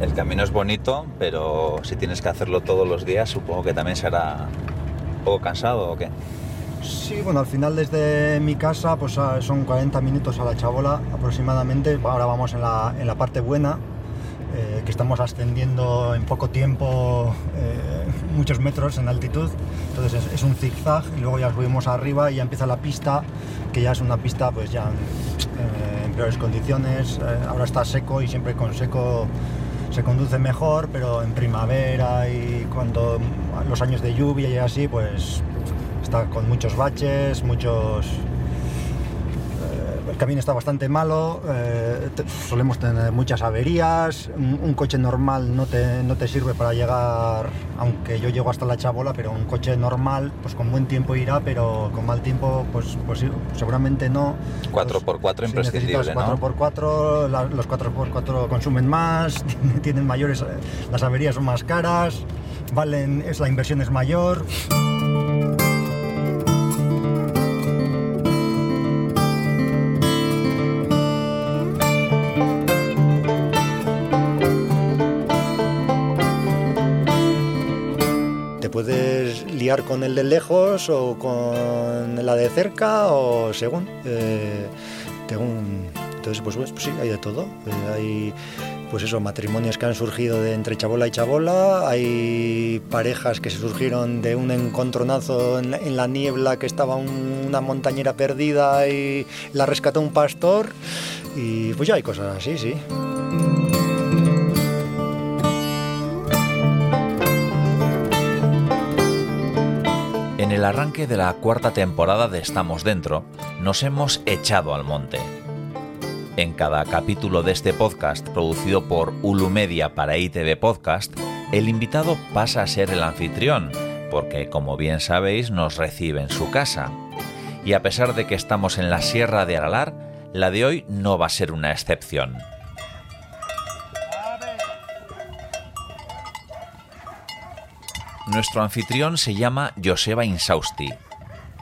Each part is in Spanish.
El camino es bonito, pero si tienes que hacerlo todos los días, supongo que también será un poco cansado o qué. Sí, bueno, al final desde mi casa pues ah, son 40 minutos a la chabola aproximadamente. Ahora vamos en la, en la parte buena, eh, que estamos ascendiendo en poco tiempo eh, muchos metros en altitud. Entonces es, un zigzag y luego ya subimos arriba y ya empieza la pista, que ya es una pista pues ya eh, en peores condiciones. Eh, ahora está seco y siempre con seco se conduce mejor, pero en primavera y cuando los años de lluvia y así, pues está con muchos baches, muchos... el camino está bastante malo, eh, solemos tener muchas averías, un, un coche normal no te, no te sirve para llegar, aunque yo llego hasta la chabola, pero un coche normal, pues con buen tiempo irá, pero con mal tiempo, pues, pues seguramente no. 4x4 Si imprescindible, necesitas ¿no? 4x4, la- los 4x4 consumen más, tienen mayores, las averías son más caras, valen, es, la inversión es mayor. Con el de lejos o con la de cerca o según. eh, según entonces, pues, pues, sí, hay de todo. Eh, hay, pues eso, matrimonios que han surgido de entre chabola y chabola. Hay parejas que se surgieron de un encontronazo en la, niebla que estaba un- una montañera perdida y la rescató un pastor. Y pues ya hay cosas así, sí. El arranque de la cuarta temporada de Estamos Dentro, nos hemos echado al monte. En cada capítulo de este podcast, producido por Ulu Media para ITV Podcast, el invitado pasa a ser el anfitrión, porque como bien sabéis, nos recibe en su casa. Y a pesar de que estamos en la Sierra de Aralar, la de hoy no va a ser una excepción. Nuestro anfitrión se llama Joseba Insausti.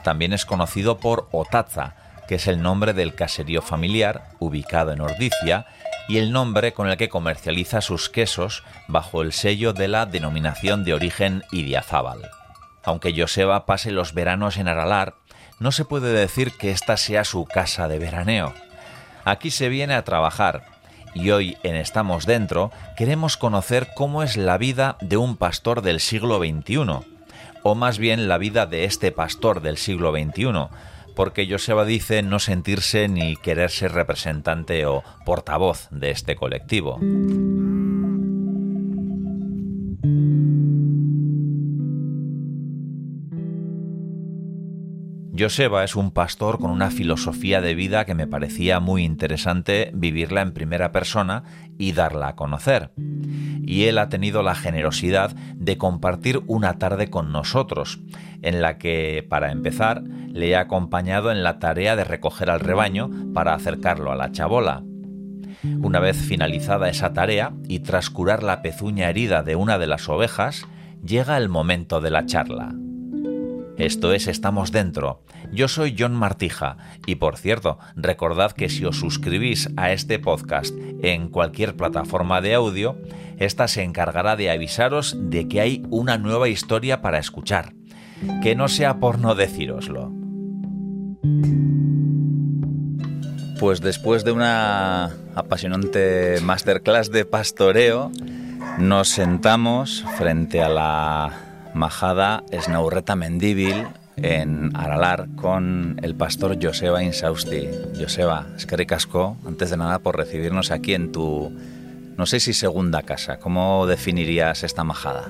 También es conocido por Otaza, que es el nombre del caserío familiar ubicado en Ordicia y el nombre con el que comercializa sus quesos bajo el sello de la denominación de origen Idiazábal. Aunque Joseba pase los veranos en Aralar, no se puede decir que esta sea su casa de veraneo. Aquí se viene a trabajar y hoy en Estamos Dentro queremos conocer cómo es la vida de un pastor del siglo XXI, o más bien la vida de este pastor del siglo XXI, porque Joseba dice no sentirse ni querer ser representante o portavoz de este colectivo. Joseba es un pastor con una filosofía de vida que me parecía muy interesante vivirla en primera persona y darla a conocer. Y él ha tenido la generosidad de compartir una tarde con nosotros, en la que, para empezar, le he acompañado en la tarea de recoger al rebaño para acercarlo a la chabola. Una vez finalizada esa tarea y tras curar la pezuña herida de una de las ovejas, llega el momento de la charla. Esto es Estamos Dentro. Yo soy John Martija y por cierto, recordad que si os suscribís a este podcast en cualquier plataforma de audio, esta se encargará de avisaros de que hay una nueva historia para escuchar. Que no sea por no decíroslo. Pues después de una apasionante masterclass de pastoreo, nos sentamos frente a la majada Snaurreta Mendíbil en Aralar con el pastor Joseba Insausti. Joseba, es que antes de nada, por recibirnos aquí en tu, no sé si segunda casa. ¿Cómo definirías esta majada?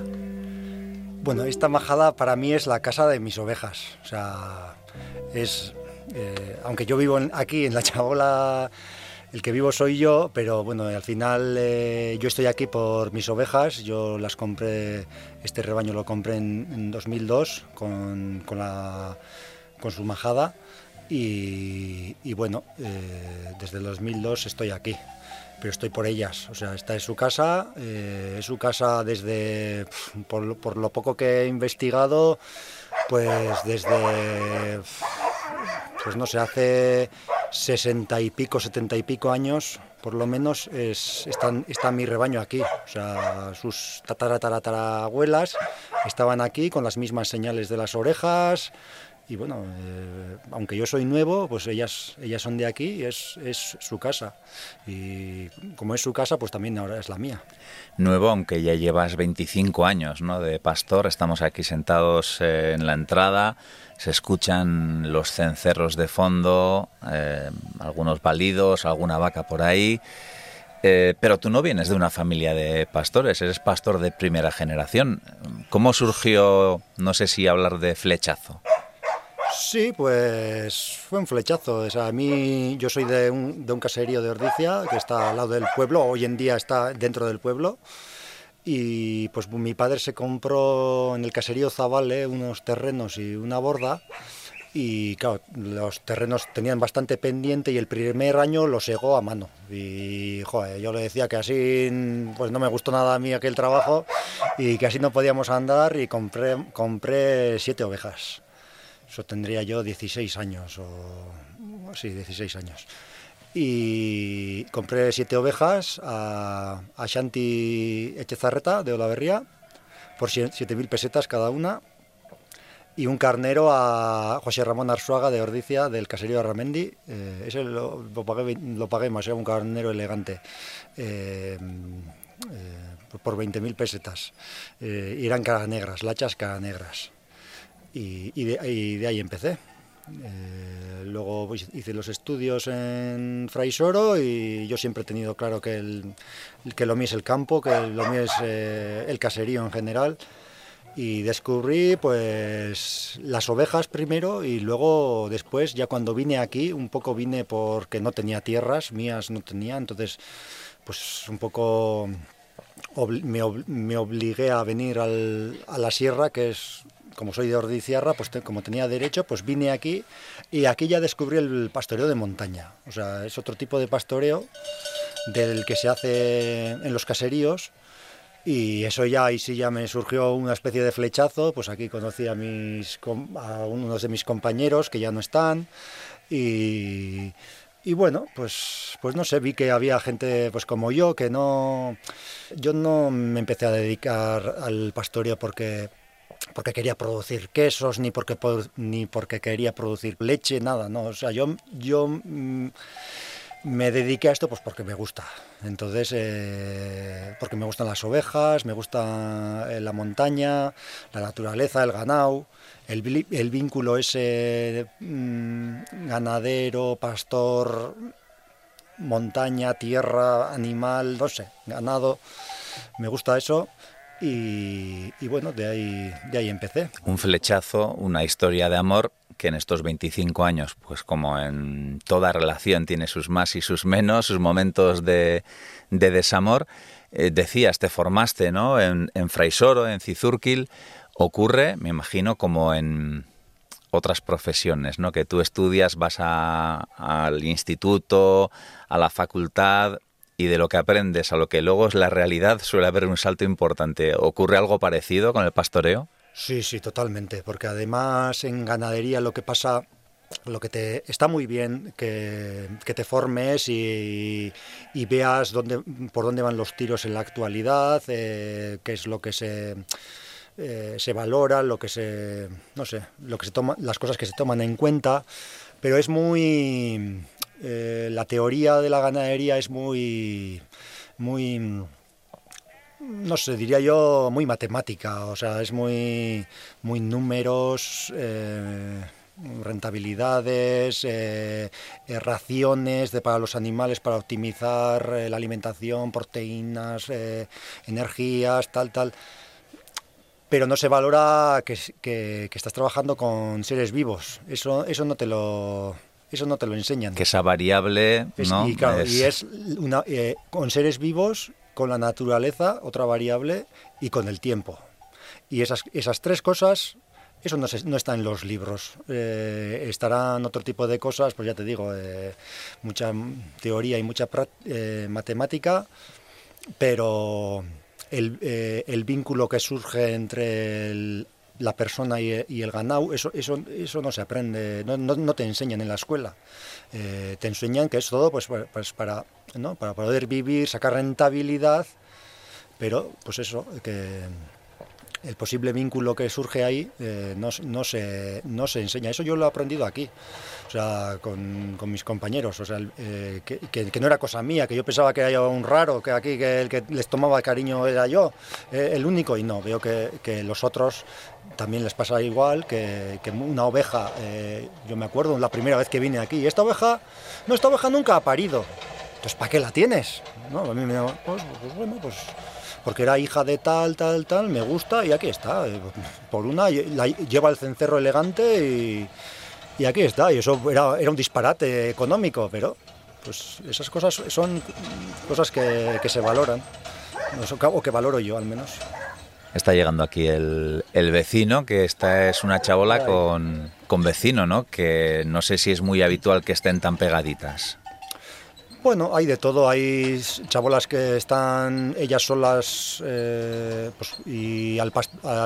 Bueno, esta majada para mí es la casa de mis ovejas. O sea, es. eh, aunque yo vivo aquí en la chabola, el que vivo soy yo, pero bueno, al final eh, yo estoy aquí por mis ovejas. Yo las compré, este rebaño lo compré en, en 2002 con, con, su majada. Y, bueno, eh, desde el 2002 estoy aquí pero estoy por ellas. O sea, esta es su casa, eh, es su casa desde, por, lo- poco que he investigado, pues desde, pues no sé, hace sesenta y pico, setenta y pico años, por lo menos es, están, está mi rebaño aquí. O sea, sus tataratatarabuelas estaban aquí con las mismas señales de las orejas. Y bueno, eh, aunque yo soy nuevo, pues ellas, ellas son de aquí es, es su casa. Y como es su casa, pues también ahora es la mía. Nuevo, aunque ya llevas 25 años ¿no? de pastor, estamos aquí sentados eh, en la entrada se escuchan los cencerros de fondo, eh, algunos balidos, alguna vaca por ahí. Pero tú no vienes de una familia de pastores, eres pastor de primera generación. ¿Cómo surgió, no sé si hablar de flechazo? Sí, pues fue un flechazo. O a mí, yo soy de un, de un caserío de Ordicia, que está al lado del pueblo, hoy en día está dentro del pueblo. Y pues mi padre se compró en el caserío Zavale unos terrenos y una borda. Y claro, los terrenos tenían bastante pendiente y el primer año lo segó a mano. Y yo le decía que así pues no me gustó nada a mí aquel trabajo y que así no podíamos andar y compré, compré siete ovejas. Eso tendría yo 16 años o sí, 16 años y compré siete ovejas a, a Shanti Echezarreta de Olaverría por 7.000 pesetas cada una y un carnero a José Ramón Arzuaga de Ordicia del caserío de. Eh, ese lo, lo pagué más, era un carnero elegante. Eh, eh, por 20.000 pesetas. y eran caras negras, lachas caras negras. Y, y de ahí empecé. Eh, luego pues, hice los estudios en Fraisoro y yo siempre he tenido claro que, el, que lo mío es el campo, que lo mío es eh, el caserío en general. Y descubrí pues las ovejas primero y luego después, ya cuando vine aquí, un poco vine porque no tenía tierras, mías no tenía, entonces pues un poco me, me, obligué a venir al, a la sierra, que es como soy de Ordiciarra, pues como tenía derecho, pues vine aquí y aquí ya descubrí el pastoreo de montaña. O sea, es otro tipo de pastoreo del que se hace en los caseríos y eso ya, ahí sí ya me surgió una especie de flechazo, pues aquí conocí a, mis, a unos de mis compañeros que ya no están y, y bueno, pues, pues no sé, vi que había gente pues como yo que no... Yo no me empecé a dedicar al pastoreo porque porque quería producir quesos, ni porque, ni porque quería producir leche, nada, no. O sea, yo, yo mm, me dediqué a esto pues porque me gusta. Entonces, eh, porque me gustan las ovejas, me gusta eh, la montaña, la naturaleza, el ganado, el, el vínculo ese mm, ganadero, pastor, montaña, tierra, animal, no sé, ganado. Me gusta eso y, bueno, de ahí, de ahí empecé. Un flechazo, una historia de amor que en estos 25 años, pues como en toda relación tiene sus más y sus menos, sus momentos de, de desamor. Eh, decías, te formaste ¿no? en, en Fraisoro, en Cizurquil. Ocurre, me imagino, como en otras profesiones, ¿no? Que tú estudias, vas al instituto, a la facultad, y de lo que aprendes a lo que luego es la realidad suele haber un salto importante. ¿Ocurre algo parecido con el pastoreo? Sí, sí, totalmente, porque además en ganadería lo que pasa, lo que te está muy bien que, te formes y, veas dónde, por dónde van los tiros en la actualidad, eh, qué es lo que se eh, se valora, lo que se, no sé, lo que se toma, las cosas que se toman en cuenta, pero es muy eh, la teoría de la ganadería es muy, muy, no sé, diría yo, muy matemática, o sea, es muy, muy números, eh, rentabilidades, eh, raciones de, para los animales para optimizar la alimentación, proteínas, energías, tal, tal pero no se valora que, que, estás trabajando con seres vivos. Eso, eso no te lo eso no te lo enseñan. Que esa variable, ¿no? Y, claro, y es una, eh, con seres vivos, con la naturaleza, otra variable, y con el tiempo. Y esas, esas tres cosas, eso no, no está en los libros. Eh, estarán otro tipo de cosas, pues ya te digo, eh, mucha teoría y mucha matemática, pero el, el, vínculo que surge entre el, la persona y, el ganado, eso, eso, eso no se aprende, no, no, te enseñan en la escuela. Eh, te enseñan que es todo pues, pues para ¿no? Para poder vivir, sacar rentabilidad, pero pues eso, que el posible vínculo que surge ahí eh, no, no, se, no se enseña. Eso yo lo he aprendido aquí, o sea, con, con mis compañeros, o sea, eh, que, que, no era cosa mía, que yo pensaba que era un raro, que aquí que el que les tomaba cariño era yo, eh, el único, y no, veo que, que, los otros también les pasa igual, que, que una oveja, yo me acuerdo la primera vez que vine aquí, esta oveja, no, esta oveja nunca ha parido, entonces ¿para qué la tienes? ¿No? A mí me, pues, pues bueno, pues porque era hija de tal, tal, tal, me gusta y aquí está. Por una, lleva el cencerro elegante y, y aquí está. Y eso era, era, un disparate económico, pero pues esas cosas son cosas que, que se valoran, o que valoro yo al menos. Está llegando aquí el, el, vecino, que esta es una chabola con, con vecino, ¿no? Que no sé si es muy habitual que estén tan pegaditas. Bueno, hay de todo. Hay chabolas que están ellas solas eh, pues, y al,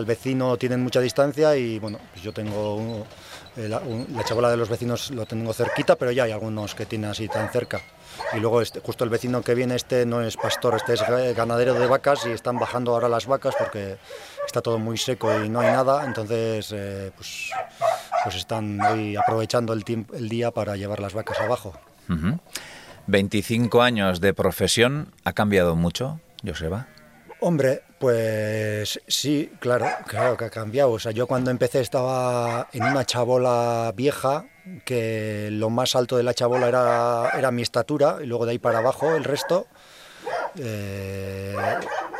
vecino tienen mucha distancia y bueno, pues yo tengo la, la, chabola de los vecinos lo tengo cerquita, pero ya hay algunos que tienen así tan cerca. Y luego este, justo el vecino que viene este no es pastor, este es ganadero de vacas y están bajando ahora las vacas porque está todo muy seco y no hay nada, entonces eh, pues, pues están hoy aprovechando el, el día para llevar las vacas abajo. 25 años de profesión, ¿ha cambiado mucho, Joseba? Hombre, pues sí, claro, claro que ha cambiado. O sea, yo cuando empecé estaba en una chabola vieja, que lo más alto de la chabola era, era mi estatura, y luego de ahí para abajo el resto. Eh,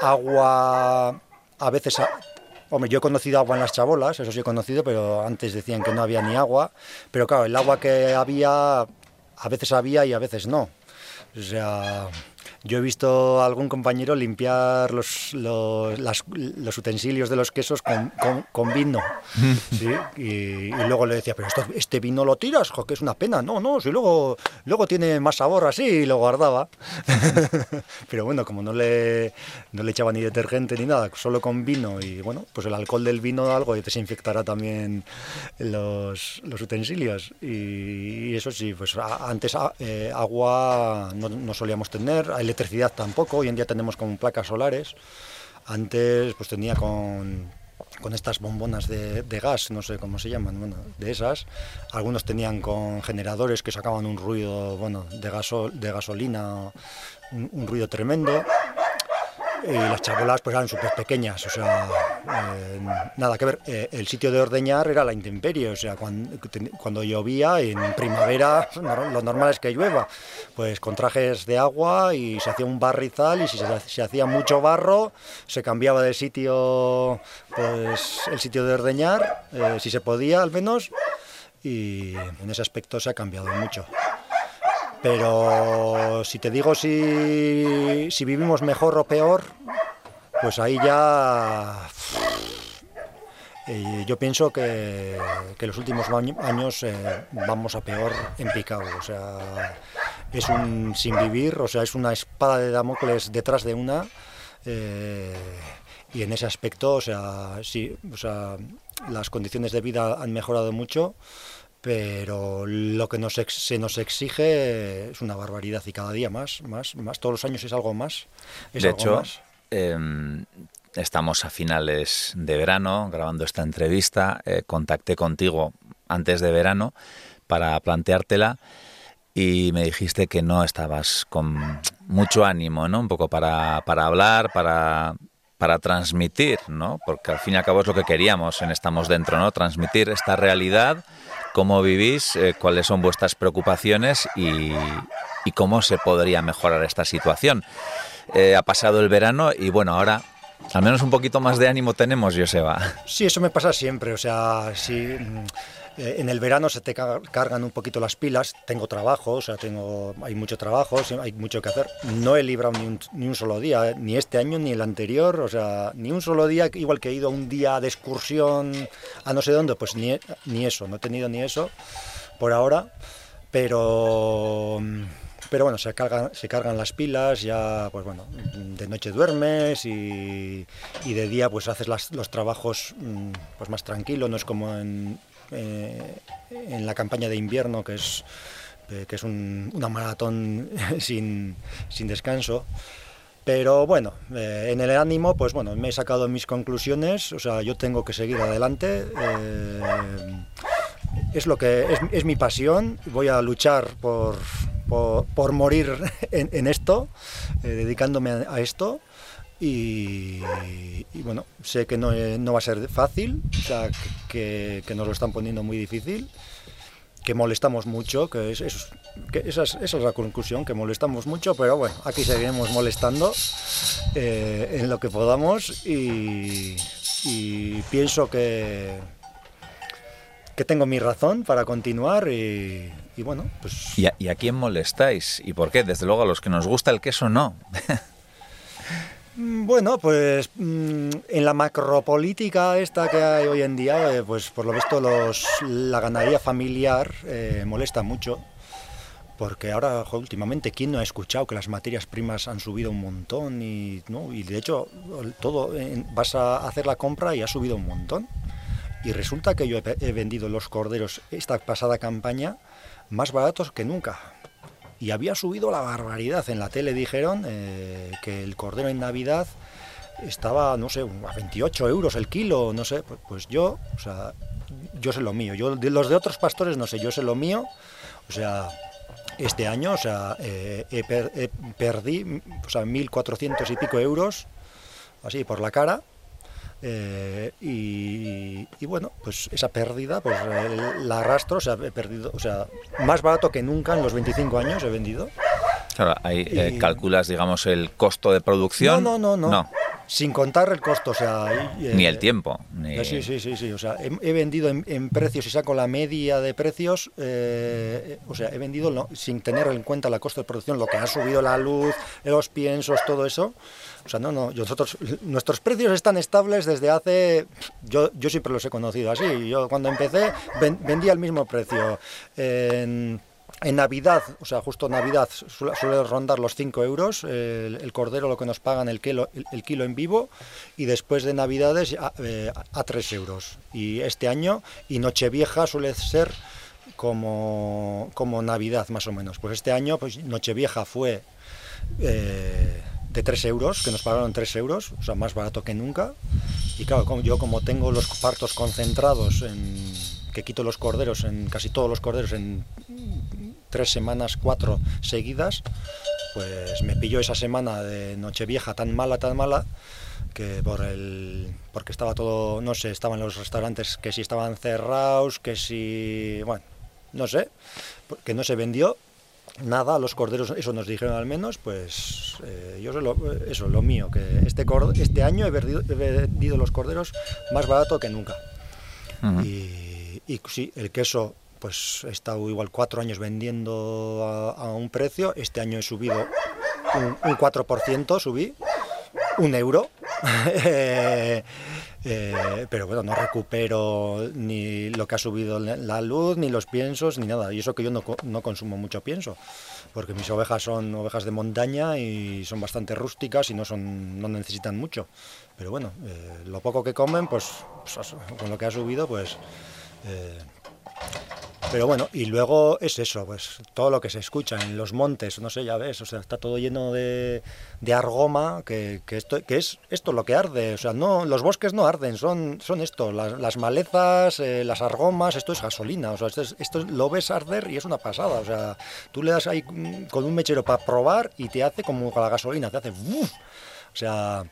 agua, a veces... Hombre, yo he conocido agua en las chabolas, eso sí he conocido, pero antes decían que no había ni agua. Pero claro, el agua que había, a veces había y a veces no. O sea, yo he visto a algún compañero limpiar los, los, las, los utensilios de los quesos con, con, con vino. ¿sí? Y, y, luego le decía, pero esto, este vino lo tiras, jo, que es una pena. No, no, si luego, luego tiene más sabor así, y lo guardaba. pero bueno, como no le, no le echaba ni detergente ni nada, solo con vino, y bueno, pues el alcohol del vino algo desinfectará también los, los utensilios. Y, y, eso sí, pues antes eh, agua no, no solíamos tener, electricidad tampoco, hoy en día tenemos con placas solares. Antes pues tenía con, con estas bombonas de, de, gas, no sé cómo se llaman, bueno, de esas. Algunos tenían con generadores que sacaban un ruido, bueno, de, de gasolina, un ruido tremendo y las chabolas pues eran súper pequeñas, o sea, eh, nada que ver. Eh, el sitio de ordeñar era la intemperie, o sea, cuando, cuando, llovía en primavera lo normal es que llueva, pues con trajes de agua y se hacía un barrizal y si se, hacía mucho barro se cambiaba de sitio, pues el sitio de ordeñar, eh, si se podía al menos, y en ese aspecto se ha cambiado mucho. Pero si te digo si, si vivimos mejor o peor, pues ahí ya eh, yo pienso que, que, los últimos años eh, vamos a peor en picado. O sea, es un sin vivir, o sea, es una espada de Damocles detrás de una. Eh, y en ese aspecto, o sea, sí, o sea, las condiciones de vida han mejorado mucho pero lo que nos ex, se nos exige es una barbaridad y cada día más, más, más, todos los años es algo más. Es de algo hecho, más. Eh, estamos a finales de verano grabando esta entrevista, eh, contacté contigo antes de verano para planteártela y me dijiste que no estabas con mucho ánimo, ¿no? Un poco para, para hablar, para para transmitir, ¿no? Porque al fin y al cabo es lo que queríamos en Estamos Dentro, ¿no? Transmitir esta realidad, cómo vivís, eh, cuáles son vuestras preocupaciones y, y, cómo se podría mejorar esta situación. Eh, ha pasado el verano y bueno, ahora al menos un poquito más de ánimo tenemos, Joseba. Sí, eso me pasa siempre, o sea, si en el verano se te cargan un poquito las pilas, tengo trabajo, o sea, tengo, hay mucho trabajo, hay mucho que hacer. No he librado ni un, solo día, ni este año ni el anterior, o sea, ni un solo día, igual que he ido un día de excursión a no sé dónde, pues ni, ni eso, no he tenido ni eso por ahora, pero pero bueno, se cargan, se cargan las pilas, ya pues bueno, de noche duermes y, de día pues haces los trabajos pues más tranquilo, no es como en, eh, en la campaña de invierno que es eh, que es una maratón sin, sin, descanso. Pero bueno, eh, en el ánimo, pues bueno, me he sacado mis conclusiones, o sea, yo tengo que seguir adelante. es lo que es, mi pasión, voy a luchar por, por, morir en, esto, dedicándome a esto. Y, bueno, sé que no, no, va a ser fácil, o sea, que, que, nos lo están poniendo muy difícil, que molestamos mucho, que, es, que esa, es, esa, es, la conclusión, que molestamos mucho, pero bueno, aquí seguiremos molestando eh, en lo que podamos y, y, pienso que, que tengo mi razón para continuar y, y bueno, pues... ¿Y a, ¿Y a quién molestáis? ¿Y por qué? Desde luego a los que nos gusta el queso no. Mm, bueno, pues mm, en la macropolítica esta que hay hoy en día, eh, pues por lo visto los, la ganadería familiar eh, molesta mucho, porque ahora últimamente, ¿quién no ha escuchado que las materias primas han subido un montón? Y, ¿no? y de hecho, todo vas a hacer la compra y ha subido un montón. Y resulta que yo he vendido los corderos esta pasada campaña más baratos que nunca y había subido la barbaridad. En la tele dijeron eh, que el cordero en Navidad estaba, no sé, a 28 euros el kilo, no sé. Pues, pues, yo, o sea, yo sé lo mío. Yo, de los de otros pastores, no sé, yo sé lo mío. O sea, este año, o sea, eh, perdí, o sea, 1.400 y pico euros, así por la cara. Eh, y, bueno, pues esa pérdida, pues la arrastro, o sea, he perdido, o sea, más barato que nunca en los 25 años he vendido. Claro, ahí eh, calculas, digamos, el costo de producción. No, no, no, no. Sin contar el costo, o sea... ni el tiempo. Sí, sí, sí, sí, o sea, he, vendido en, precios y saco la media de precios, eh, o sea, he vendido sin tener en cuenta la costo de producción, lo que ha subido la luz, los piensos, todo eso. O sea, no, no, nosotros, nuestros precios están estables desde hace, yo, yo siempre los he conocido así, yo cuando empecé vendía el mismo precio. En, Navidad, o sea, justo Navidad suele, rondar los 5 euros, el, cordero lo que nos pagan el kilo, el, kilo en vivo, y después de Navidades a, eh, a 3 euros. Y este año, y Nochevieja suele ser como, como Navidad más o menos. Pues este año, pues Nochevieja fue... Eh, de 3 euros, que nos pagaron 3 euros, o sea, más barato que nunca. Y claro, yo como tengo los partos concentrados, en, que quito los corderos, en casi todos los corderos en tres semanas, cuatro seguidas, pues me pilló esa semana de Nochevieja tan mala, tan mala, que por el porque estaba todo, no sé, estaban los restaurantes que si estaban cerrados, que si, bueno, no sé, que no se vendió nada, los corderos, eso nos dijeron al menos, pues eh, yo lo, eso, lo mío, que este, este año he vendido, los corderos más barato que nunca. y, y, sí, el queso, pues he estado igual cuatro años vendiendo a, un precio, este año he subido un, un 4%, subí, un euro. Eh, pero bueno, no recupero ni lo que ha subido la luz, ni los piensos, ni nada. Y eso que yo no, no consumo mucho pienso, porque mis ovejas son ovejas de montaña y son bastante rústicas y no, son, no necesitan mucho. Pero bueno, eh, lo poco que comen, pues, pues con lo que ha subido, pues... Eh, pero bueno, y luego es eso, pues todo lo que se escucha en los montes, no sé, ya ves, o sea, está todo lleno de, de argoma, que, que, esto, que es esto lo que arde, o sea, no, los bosques no arden, son, son esto, las, malezas, eh, las argomas, esto es gasolina, o sea, esto, esto, lo ves arder y es una pasada, o sea, tú le das ahí con un mechero para probar y te hace como con la gasolina, te hace, ¡uf! o sea,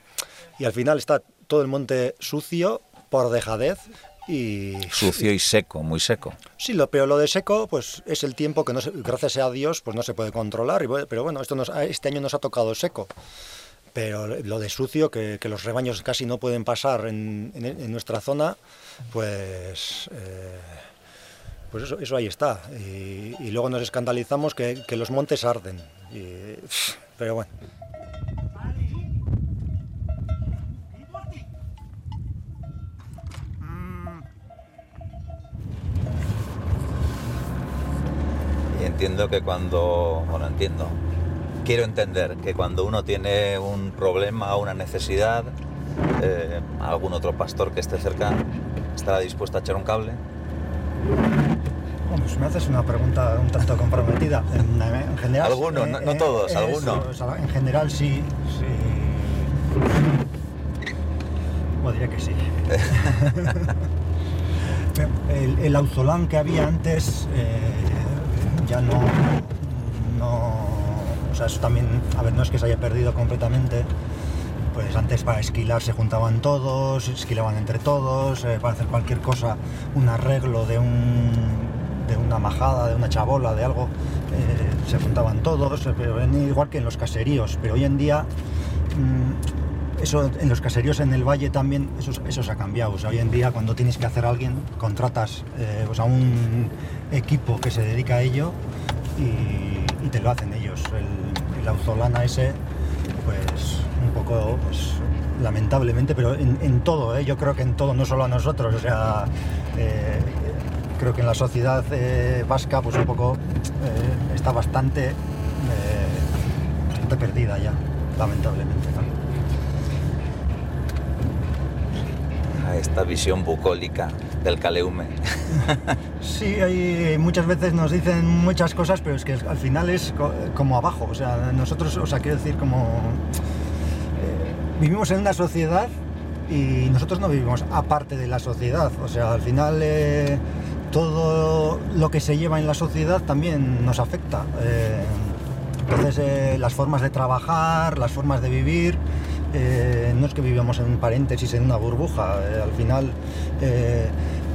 y al final está todo el monte sucio por dejadez y, Sucio y seco, muy seco. Sí, lo, pero lo de seco pues es el tiempo que no gracias a Dios pues no se puede controlar. pero bueno, esto nos, este año nos ha tocado seco. Pero lo de sucio, que, los rebaños casi no pueden pasar en, nuestra zona, pues... Eh, pues eso, eso, ahí está. Y, luego nos escandalizamos que, que los montes arden. pero bueno. Entiendo que cuando, bueno, entiendo, quiero entender que cuando uno tiene un problema o una necesidad, eh, algún otro pastor que esté cerca estará dispuesto a echar un cable. Pues me haces una pregunta un tanto comprometida. En, general. Algunos, no, todos, algunos. en general sí, sí. O diría que sí. el, el, auzolán que había antes ya no, no. O sea, eso también. A ver, no es que se haya perdido completamente pues antes para esquilar se juntaban todos, esquilaban entre todos, eh, para hacer cualquier cosa, un arreglo de, un, de una majada, de una chabola, de algo, eh, se juntaban todos, eh, pero igual que en los caseríos, pero hoy en día mm, eso en los caseríos en el valle también eso, eso se ha cambiado. Hoy en día cuando tienes que hacer a alguien, contratas pues a un equipo que se dedica a ello y, te lo hacen ellos. El, el ese, pues un poco, pues, lamentablemente, pero en, todo, ¿eh? yo creo que en todo, no solo a nosotros, o sea, eh, creo que en la sociedad eh, vasca, pues un poco está bastante, bastante perdida ya, lamentablemente. A esta visión bucólica del Caleume. Sí, hay, muchas veces nos dicen muchas cosas, pero es que al final es como abajo, o sea, nosotros, o sea, quiero decir como vivimos en una sociedad y nosotros no vivimos aparte de la sociedad. O sea, al final eh, todo lo que se lleva en la sociedad también nos afecta. Eh, entonces, eh, las formas de trabajar, las formas de vivir, no es que vivamos en un paréntesis, en una burbuja. al final,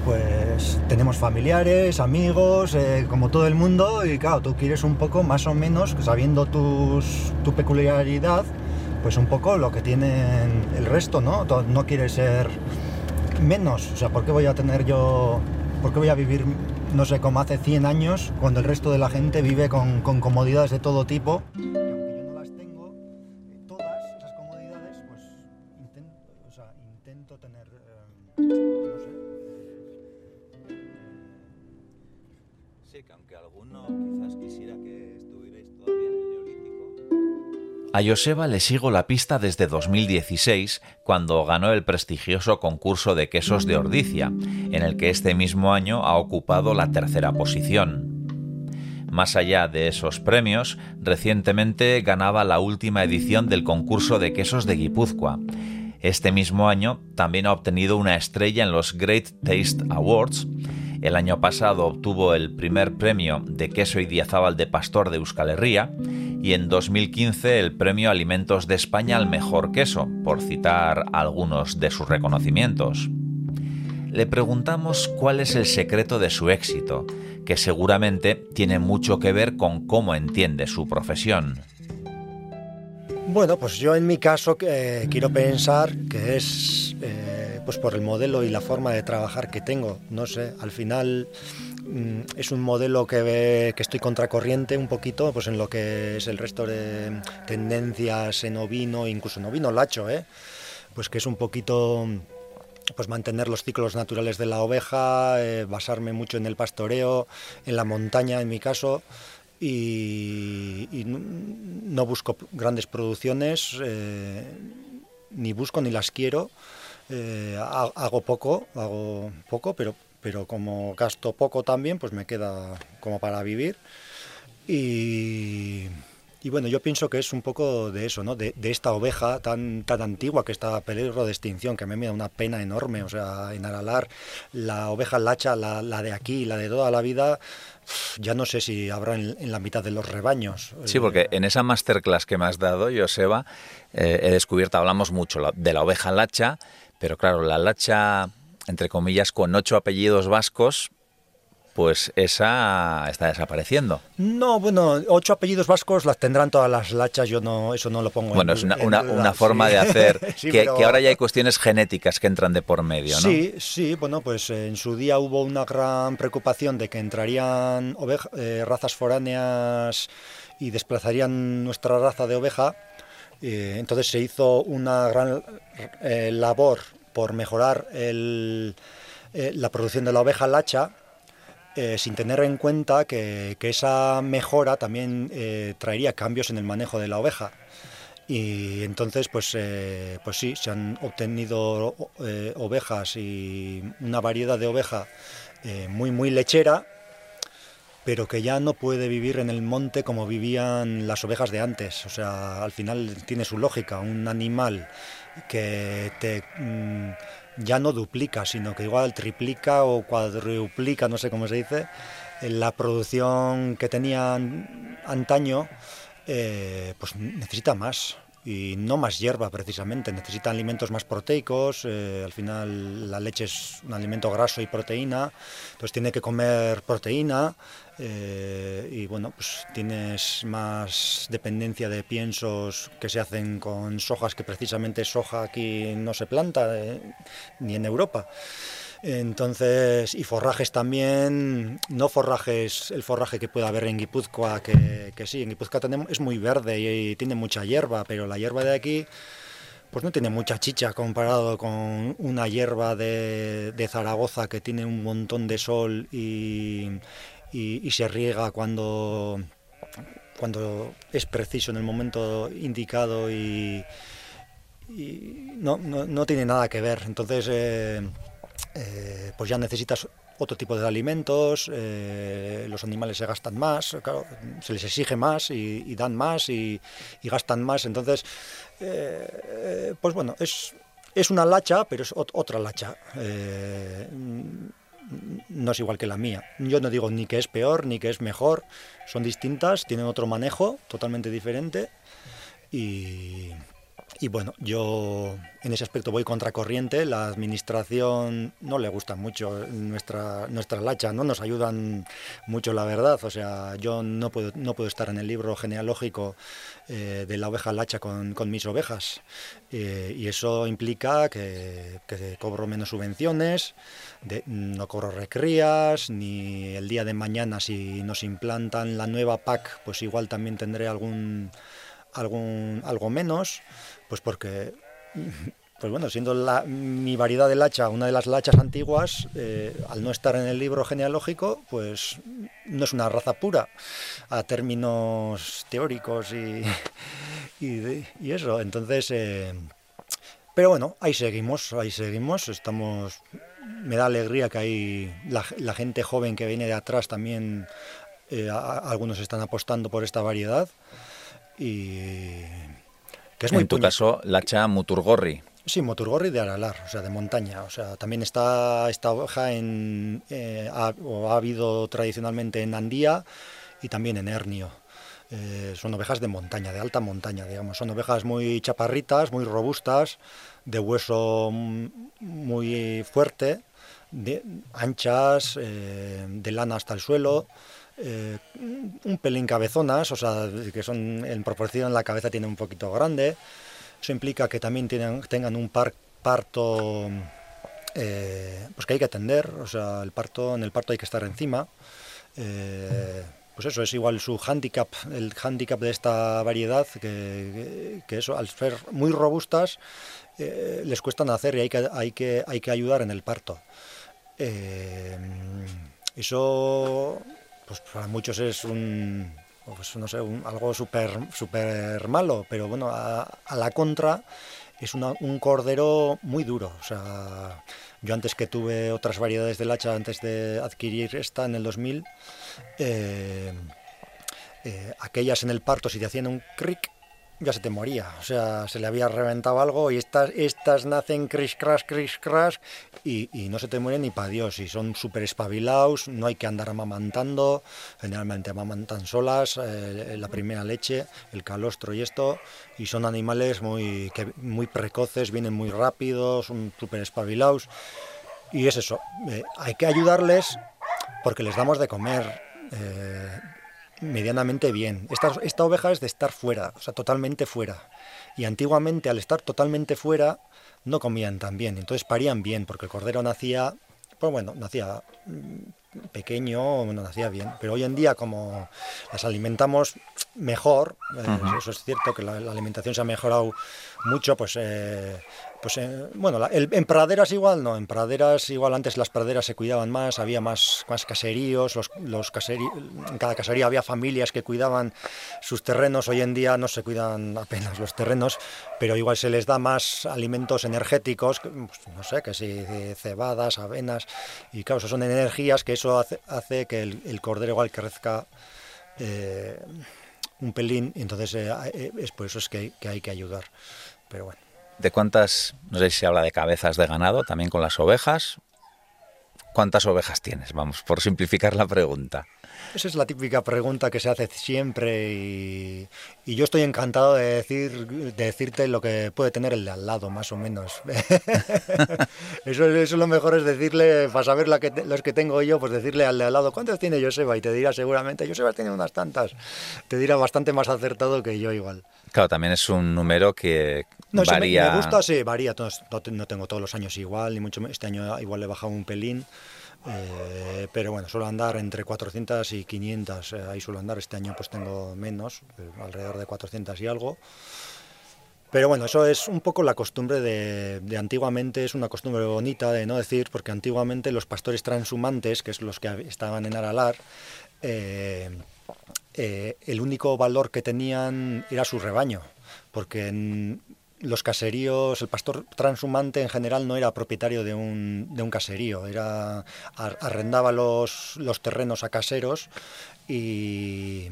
pues tenemos familiares, amigos, como todo el mundo, y claro, tú quieres un poco más o menos, sabiendo tus, tu peculiaridad, pues un poco lo que tienen el resto, ¿no? No quiere ser menos, o sea, ¿por qué voy a tener yo, por qué voy a vivir, no sé, como hace 100 años, cuando el resto de la gente vive con, comodidades de todo tipo? A Joseba le sigo la pista desde 2016, cuando ganó el prestigioso concurso de quesos de Ordicia, en el que este mismo año ha ocupado la tercera posición. Más allá de esos premios, recientemente ganaba la última edición del concurso de quesos de Guipúzcoa. Este mismo año también ha obtenido una estrella en los Great Taste Awards. El año pasado obtuvo el primer premio de queso y diazábal de pastor de Euskal Herria y en 2015 el Premio Alimentos de España al Mejor Queso, por citar algunos de sus reconocimientos. Le preguntamos cuál es el secreto de su éxito, que seguramente tiene mucho que ver con cómo entiende su profesión. Bueno, pues yo en mi caso eh, quiero pensar que es eh, pues por el modelo y la forma de trabajar que tengo. No sé, al final Mm, es un modelo que, que estoy contracorriente un poquito pues en lo que es el resto de tendencias en ovino, incluso en ovino lacho, ¿eh? pues que es un poquito pues mantener los ciclos naturales de la oveja, eh, basarme mucho en el pastoreo, en la montaña en mi caso, y, no busco grandes producciones, eh, ni busco ni las quiero, hago poco, hago poco, pero pero como gasto poco también, pues me queda como para vivir. Y, bueno, yo pienso que es un poco de eso, ¿no? De, esta oveja tan, tan antigua que está a peligro de extinción, que a mí me da una pena enorme. O sea, en Aralar, la oveja lacha, la, la de aquí, la de toda la vida, ya no sé si habrá en, la mitad de los rebaños. Sí, porque en esa masterclass que me has dado, Joseba, eh, he descubierto, hablamos mucho de la oveja lacha, pero claro, la lacha entre comillas, con ocho apellidos vascos, pues esa está desapareciendo. No, bueno, ocho apellidos vascos las tendrán todas las lachas, yo no, eso no lo pongo Bueno, es una, forma de hacer, que, ahora ya hay cuestiones genéticas que entran de por medio, ¿no? Sí, sí, bueno, pues en su día hubo una gran preocupación de que entrarían eh, razas foráneas y desplazarían nuestra raza de oveja, eh, entonces se hizo una gran eh, labor por mejorar eh, la producción de la oveja lacha, sin tener en cuenta que, esa mejora también traería cambios en el manejo de la oveja. Y entonces, pues, pues sí, se han obtenido ovejas y una variedad de oveja muy, muy lechera, pero que ya no puede vivir en el monte como vivían las ovejas de antes. O sea, al final tiene su lógica. Un animal que mm, ya no duplica, sino que igual triplica o cuadruplica, no sé cómo se dice, la producción que tenían antaño, eh, pues necesita más y no más hierba precisamente, necesita alimentos más proteicos, eh, al final la leche es un alimento graso y proteína, entonces tiene que comer proteína eh, y bueno, pues tienes más dependencia de piensos que se hacen con sojas, que precisamente soja aquí no se planta, eh, ni en Europa. Entonces, y forrajes también, no forrajes, el forraje que pueda haber en Guipúzcoa, que, sí, en Guipúzcoa tenemos, es muy verde y, tiene mucha hierba, pero la hierba de aquí pues no tiene mucha chicha comparado con una hierba de, Zaragoza que tiene un montón de sol y, se riega cuando, cuando es preciso en el momento indicado y, no, no, tiene nada que ver. Entonces, eh, eh, pues ya necesitas otro tipo de alimentos, eh, los animales se gastan más, se les exige más y, dan más y, gastan más. Entonces, pues bueno, es, es una lacha, pero es otra lacha. No es igual que la mía. Yo no digo ni que es peor ni que es mejor, son distintas, tienen otro manejo totalmente diferente y, y bueno, yo en ese aspecto voy contracorriente. La administración no le gusta mucho nuestra, nuestra lacha, no nos ayudan mucho, la verdad. O sea, yo no puedo, no puedo estar en el libro genealógico eh, de la oveja lacha con, mis ovejas. Eh, y eso implica que, cobro menos subvenciones, no cobro recrías, ni el día de mañana si nos implantan la nueva PAC, pues igual también tendré algún, algún algo menos pues porque, pues bueno, siendo la, mi variedad de lacha una de las lachas antiguas, eh, al no estar en el libro genealógico, pues no es una raza pura a términos teóricos y, y, eso. Entonces, eh, pero bueno, ahí seguimos, ahí seguimos, estamos... Me da alegría que hay la, gente joven que viene de atrás también, eh, algunos están apostando por esta variedad y en tu caso, Lacha Muturgorri. Sí, Muturgorri de Aralar, o sea, de montaña. O sea, también está esta hoja en, eh, ha, o ha habido tradicionalmente en Andía y también en Hernio. Eh, son ovejas de montaña, de alta montaña, digamos. Son ovejas muy chaparritas, muy robustas, de hueso muy fuerte, de, anchas, eh, de lana hasta el suelo. Eh, un pelín cabezonas, o sea, que son en proporción la cabeza tiene un poquito grande. Eso implica que también tienen, tengan un parto eh, pues que hay que atender, o sea, el parto, en el parto hay que estar encima. Eh, pues eso es igual su handicap, el handicap de esta variedad, que, eso, al ser muy robustas, les cuesta nacer y hay que, hay que, hay que ayudar en el parto. eso pues para muchos es un, pues no sé, algo súper super malo, pero bueno, a, la contra es un cordero muy duro. O sea, yo antes que tuve otras variedades del hacha, antes de adquirir esta en el 2000, eh, eh, aquellas en el parto, si te hacían un cric, ya se te moría. O sea, se le había reventado algo y estas, estas nacen crish crash, crish crash y, no se te mueren ni para Dios. Y son súper espabilados, no hay que andar amamantando. Generalmente amamantan solas, eh, la primera leche, el calostro y esto. Y son animales muy, que, muy precoces, vienen muy rápidos, son súper espabilados. Y es eso, eh, hay que ayudarles porque les damos de comer. Eh, medianamente bien. Esta, esta oveja es de estar fuera, o sea, totalmente fuera. Y antiguamente, al estar totalmente fuera, no comían tan bien. Entonces parían bien, porque el cordero nacía, pues bueno, nacía mm, pequeño, no nacía bien. Pero hoy en día, como las alimentamos mejor, eh, eso es cierto que la, alimentación se ha mejorado mucho, pues eh, pues eh, bueno, en praderas igual no, en praderas igual antes las praderas se cuidaban más, había más, más caseríos, los, los en cada casería había familias que cuidaban sus terrenos, hoy en día no se cuidan apenas los terrenos, pero igual se les da más alimentos energéticos, pues, no sé, que si cebadas, avenas, y claro, son energías que eso hace, que el, cordero igual crezca eh, un pelín, entonces eh, es por eso es que, que hay que ayudar. Pero bueno. ¿De cuántas, no sé si se habla de cabezas de ganado, también con las ovejas? ¿Cuántas ovejas tienes? Vamos, por simplificar la pregunta. Esa es la típica pregunta que se hace siempre y, yo estoy encantado de, decir, de decirte lo que puede tener el de al lado, más o menos. eso, eso lo mejor es decirle, para saber la que, los que tengo yo, pues decirle al de al lado, ¿cuántas tiene Joseba? Y te dirá seguramente, Joseba tiene unas tantas. Te dirá bastante más acertado que yo igual. Claro, también es un número que varía. Me, me, gusta, sí, varía. No, tengo todos los años igual, ni mucho este año igual le he bajado un pelín. Eh, pero bueno, suelo andar entre 400 y 500, eh, ahí suelo andar, este año pues tengo menos, eh, alrededor de 400 y algo. Pero bueno, eso es un poco la costumbre de, antiguamente, es una costumbre bonita de no decir, porque antiguamente los pastores transhumantes, que es los que estaban en Aralar, el único valor que tenían era su rebaño, porque los caseríos, el pastor transhumante en general no era propietario de un, de un caserío, era arrendaba los, los terrenos a caseros y,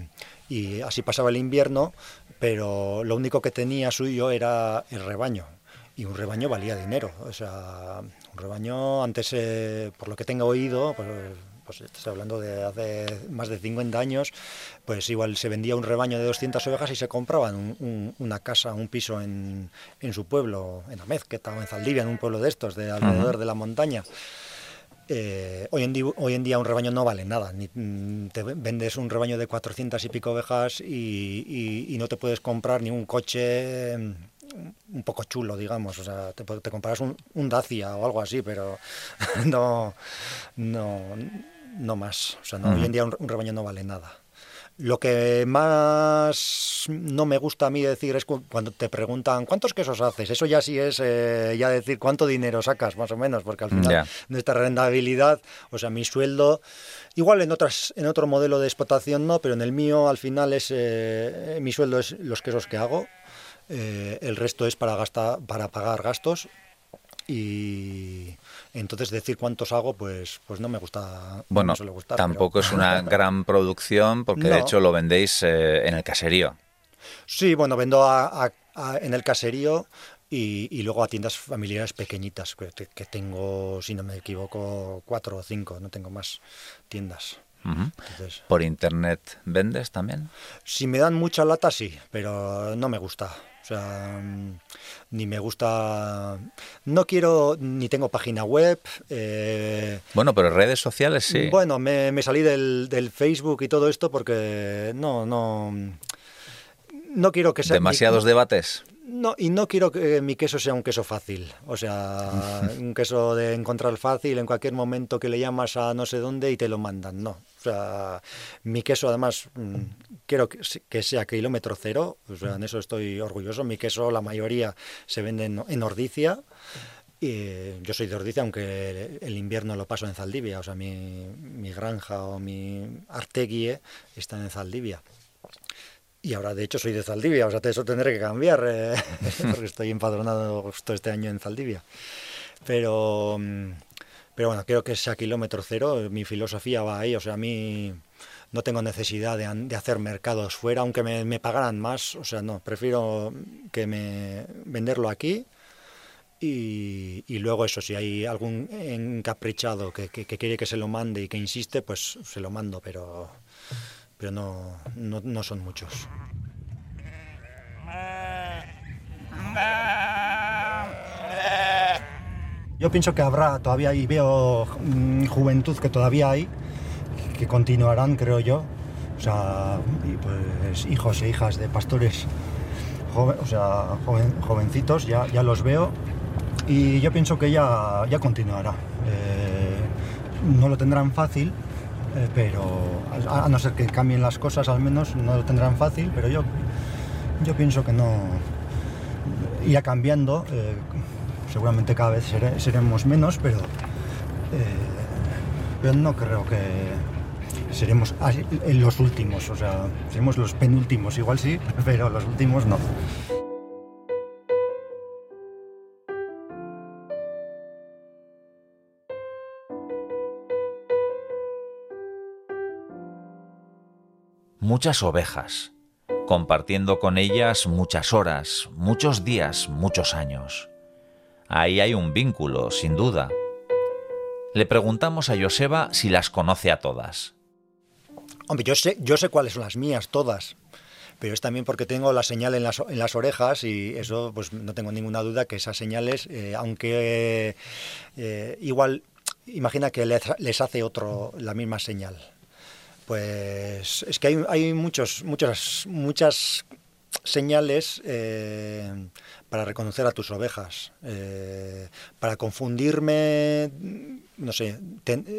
así pasaba el invierno, pero lo único que tenía suyo era el rebaño. Y un rebaño valía dinero. O sea, un rebaño, antes, eh, por lo que tengo oído, pues, pues estoy hablando de hace más de 50 años, pues igual se vendía un rebaño de 200 ovejas y se compraban una casa, un piso en, su pueblo, en Amezqueta o en Zaldivia, en un pueblo de estos, de alrededor de la montaña. Eh, hoy, en día, hoy en día un rebaño no vale nada. Ni, mm, te vendes un rebaño de 400 y pico ovejas y, no te puedes comprar ni un coche mm, un poco chulo, digamos. O sea, te, te compras un, un, Dacia o algo así, pero no, no, no más. O sea, hoy en día un, rebaño no vale nada. Lo que más no me gusta a mí decir es cuando te preguntan cuántos quesos haces. Eso ya sí es eh, ya decir cuánto dinero sacas, más o menos, porque al final nuestra rentabilidad, o sea, mi sueldo, igual en otras en otro modelo de explotación no, pero en el mío al final es eh, mi sueldo es los quesos que hago. Eh, el resto es para gastar, para pagar gastos y entonces decir cuántos hago, pues, pues no me gusta. Bueno, tampoco es una gran producción porque de hecho lo vendéis eh, en el caserío. Sí, bueno, vendo en el caserío y, luego a tiendas familiares pequeñitas, que, tengo, si no me equivoco, cuatro o cinco, no tengo más tiendas. ¿Por internet vendes también? Si me dan mucha lata, sí, pero no me gusta. O sea, mm, ni me gusta, no quiero, ni tengo página web. Eh, bueno, pero redes sociales sí. Bueno, me, salí del, del, Facebook y todo esto porque no, no, no quiero que sea... ¿Demasiados debates? No, y no quiero que mi queso sea un queso fácil, o sea, un queso de encontrar fácil en cualquier momento que le llamas a no sé dónde y te lo mandan, no. O sea, mi queso además mm, quiero que sea kilómetro cero, o sea, en eso estoy orgulloso. Mi queso, la mayoría se vende en, Ordicia. Y yo soy de Ordicia, aunque el invierno lo paso en Zaldivia, o sea, mi, mi granja o mi arteguie está en Zaldivia. Y ahora, de hecho, soy de Zaldivia, o sea, eso tendré que cambiar, eh, porque estoy empadronado todo este año en Zaldivia. Pero, mm, pero bueno, creo que sea kilómetro cero, mi filosofía va ahí, o sea, a mí no tengo necesidad de, hacer mercados fuera, aunque me, pagaran más, o sea, no, prefiero que me venderlo aquí. Y, luego eso, si hay algún encaprichado que, que quiere que se lo mande y que insiste, pues se lo mando, pero pero no, no, son muchos. Yo pienso que habrá todavía y veo mm, juventud que todavía hay, que continuarán, creo yo. O sea, pues hijos e hijas de pastores, o sea, jovencitos, ya, los veo. Y yo pienso que ya, ya continuará. Eh, no lo tendrán fácil, eh, pero a, no ser que cambien las cosas al menos no lo tendrán fácil, pero yo, yo pienso que no irá cambiando, eh, seguramente cada vez seremos menos, eh, pero no creo que seremos en los últimos, o sea, seremos los penúltimos, igual sí, pero los últimos no. Muchas ovejas, compartiendo con ellas muchas horas, muchos días, muchos años. Ahí hay un vínculo, sin duda. Le preguntamos a Joseba si las conoce a todas. Hombre, yo sé, yo sé cuáles son las mías, todas. Pero es también porque tengo la señal en las, en las orejas y eso, pues no tengo ninguna duda que esas señales, eh, aunque eh, igual, imagina que les, hace otro la misma señal. Pues es que hay, hay muchos, muchas, muchas señales eh, para reconocer a tus ovejas, eh, para confundirme, no sé,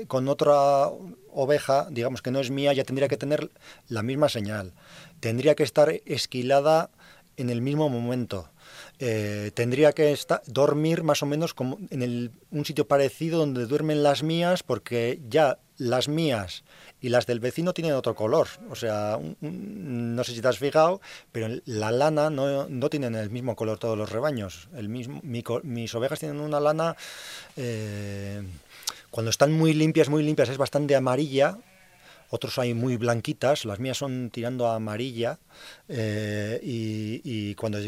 con otra oveja, digamos que no es mía, ya tendría que tener la misma señal, tendría que estar esquilada en el mismo momento. Eh, tendría que estar, dormir más o menos como en un sitio parecido donde duermen las mías, porque ya las mías y las del vecino tienen otro color. O sea, no sé si te has fijado, pero la lana no, no tienen el mismo color todos los rebaños. Mis ovejas tienen una lana, eh, cuando están muy limpias, muy limpias, es bastante amarilla. Otros hay muy blanquitas, las mías son tirando a amarilla eh, y, y, cuando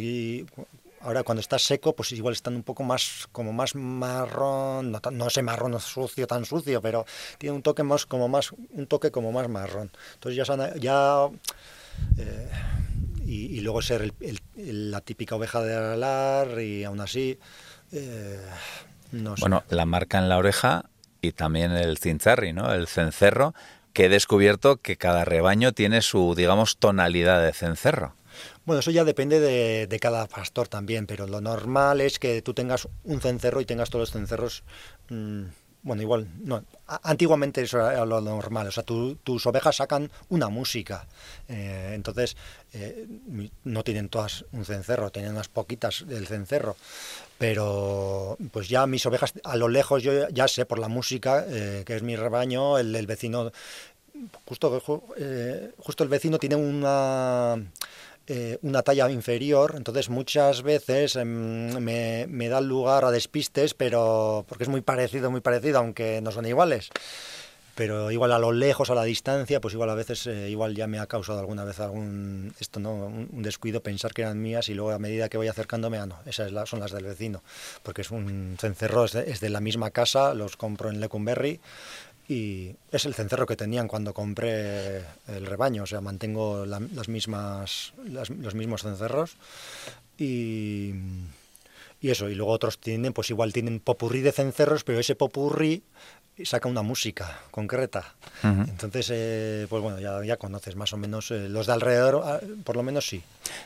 Ahora cuando está seco, pues igual están un poco más, como más marrón, no, no sé marrón sucio, tan sucio, pero tiene un toque más, como más, un toque como más marrón. Entonces ya, son, ya eh, y, luego ser la típica oveja de alar y aún así, eh, no sé. Bueno, la marca en la oreja y también el cinzarri, ¿no? El cencerro, que he descubierto que cada rebaño tiene su, digamos, tonalidad de cencerro. Bueno, eso ya depende de, cada pastor también, pero lo normal es que tú tengas un cencerro y tengas todos los cencerros. Mm, bueno, igual, no. Antiguamente eso era lo normal, o sea, tus ovejas sacan una música. Eh, entonces, eh, no tienen todas un cencerro, tienen unas poquitas del cencerro. Pero, pues ya mis ovejas, a lo lejos, yo ya sé por la música, eh, que es mi rebaño, el, el vecino. Justo, justo el vecino tiene una eh, una talla inferior, entonces muchas veces em, me, me, da lugar a despistes, pero porque es muy parecido, muy parecido, aunque no son iguales. Pero igual a lo lejos, a la distancia, pues igual a veces eh, igual ya me ha causado alguna vez algún esto no un, descuido pensar que eran mías y luego a medida que voy acercándome, ah no, esas son las del vecino, porque es un cencerro, es de, es de la misma casa, los compro en Lecumberri y es el cencerro que tenían cuando compré el rebaño, o sea, mantengo las mismas, los mismos cencerros y, y, eso, y luego otros tienen, pues igual tienen popurrí de cencerros, pero ese popurrí saca una música concreta. Entonces, eh, pues bueno, ya, ya, conoces más o menos eh, los de alrededor, ah, por lo menos sí.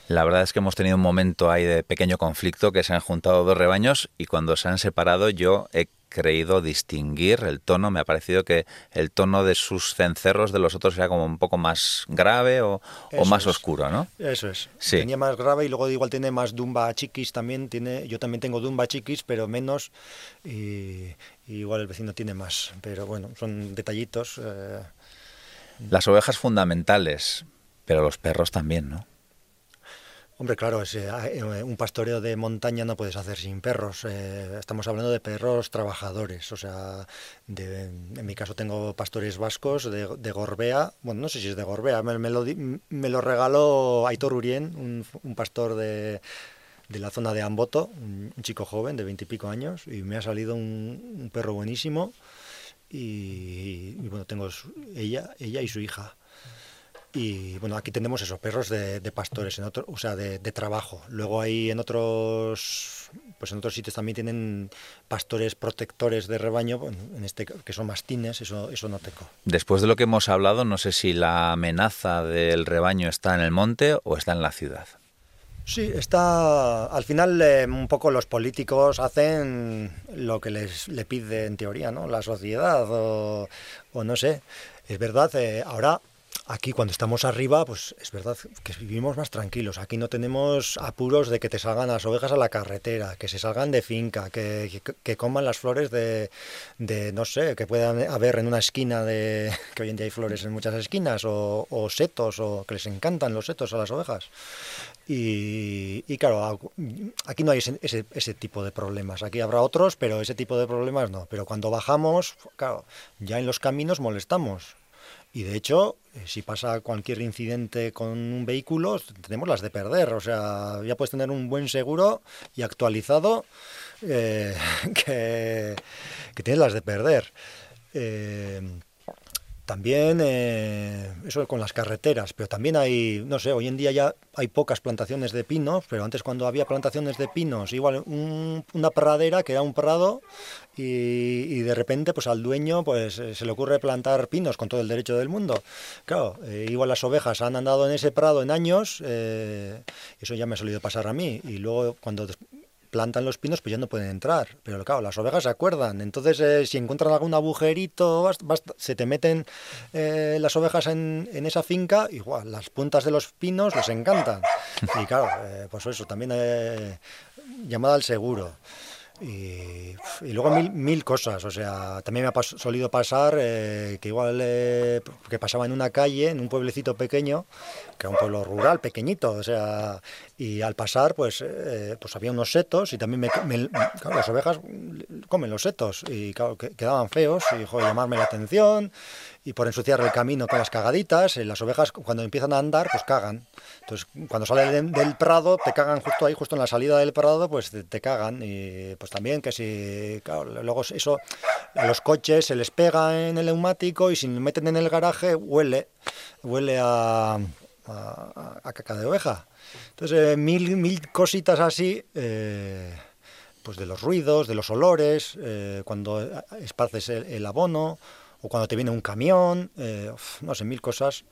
La verdad es que hemos tenido un momento ahí de pequeño conflicto, que se han juntado dos rebaños y cuando se han separado yo he creído distinguir el tono. Me ha parecido que el tono de sus cencerros de los otros era como un poco más grave o, más oscuro, ¿no? Eso es. Tenía más grave y luego igual tiene más dumba chiquis también. Tiene, yo también tengo dumba chiquis, pero menos. Y, igual el vecino tiene más. Pero bueno, son detallitos. Eh. Las ovejas fundamentales, pero los perros también, ¿no? Hombre, claro, eh, un pastoreo de montaña no puedes hacer sin perros. Eh, estamos hablando de perros trabajadores. O sea, en mi caso tengo pastores vascos de, Gorbea. Bueno, no sé si es de Gorbea. Me, lo, me lo, regaló Aitor Urien, un, pastor de, la zona de Amboto, un, chico joven de veintipico años. Y me ha salido un, perro buenísimo. Y, bueno, tengo ella, ella y su hija. Y bueno, aquí tenemos esos perros de, pastores, en otro, o sea, de, trabajo. Luego hay en otros, pues en otros sitios también tienen pastores protectores de rebaño, en este que son mastines, eso, eso no tengo. Después de lo que hemos hablado, no sé si la amenaza del rebaño está en el monte o está en la ciudad. Sí, está. Al final, eh, un poco los políticos hacen lo que les le pide en teoría, ¿no? La sociedad o, o no sé. Es verdad, eh, ahora Aquí cuando estamos arriba, pues es verdad que vivimos más tranquilos. Aquí no tenemos apuros de que te salgan las ovejas a la carretera, que se salgan de finca, que, coman las flores de, de, no sé, que puedan haber en una esquina de, que hoy en día hay flores en muchas esquinas, o, setos, o que les encantan los setos a las ovejas. Y, y claro, aquí no hay ese, ese, ese, tipo de problemas. Aquí habrá otros, pero ese tipo de problemas no. Pero cuando bajamos, claro, ya en los caminos molestamos Y de hecho, eh, si pasa cualquier incidente con un vehículo, tenemos las de perder. O sea, ya puedes tener un buen seguro y actualizado eh, que, tienes las de perder. Eh, también eh, eso con las carreteras, pero también hay, no sé, hoy en día ya hay pocas plantaciones de pinos, pero antes cuando había plantaciones de pinos, igual una pradera que era un prado y, de repente pues al dueño pues eh, se le ocurre plantar pinos con todo el derecho del mundo. Claro, eh, igual las ovejas han andado en ese prado en años, eso ya me ha solido pasar a mí y luego cuando plantan los pinos, pues ya no pueden entrar. Pero claro, las ovejas se acuerdan. Entonces, eh, si encuentran algún agujerito, se te meten eh, las ovejas en, esa finca, igual, las puntas de los pinos les encantan. Y claro, eh, pues eso, también llamada al seguro. Y, luego mil, mil, cosas, o sea, también me ha solido pasar que igual que pasaba en una calle, en un pueblecito pequeño, que era un pueblo rural, pequeñito, o sea, y al pasar, pues, eh, pues había unos setos y también me, las ovejas comen los setos y quedaban feos y llamarme la atención y por ensuciar el camino con las cagaditas. Eh, las ovejas cuando empiezan a andar, pues cagan. Entonces, cuando salen del prado, te cagan justo ahí, justo en la salida del prado, pues te, cagan. Y pues también que si, claro, luego eso a los coches se les pega en el neumático y si lo meten en el garaje, huele, huele a, a caca de oveja. Entonces, eh, mil, mil cositas así, eh, pues de los ruidos, de los olores, cuando esparces el, abono, o cuando te viene un camión, no sé, mil cosas,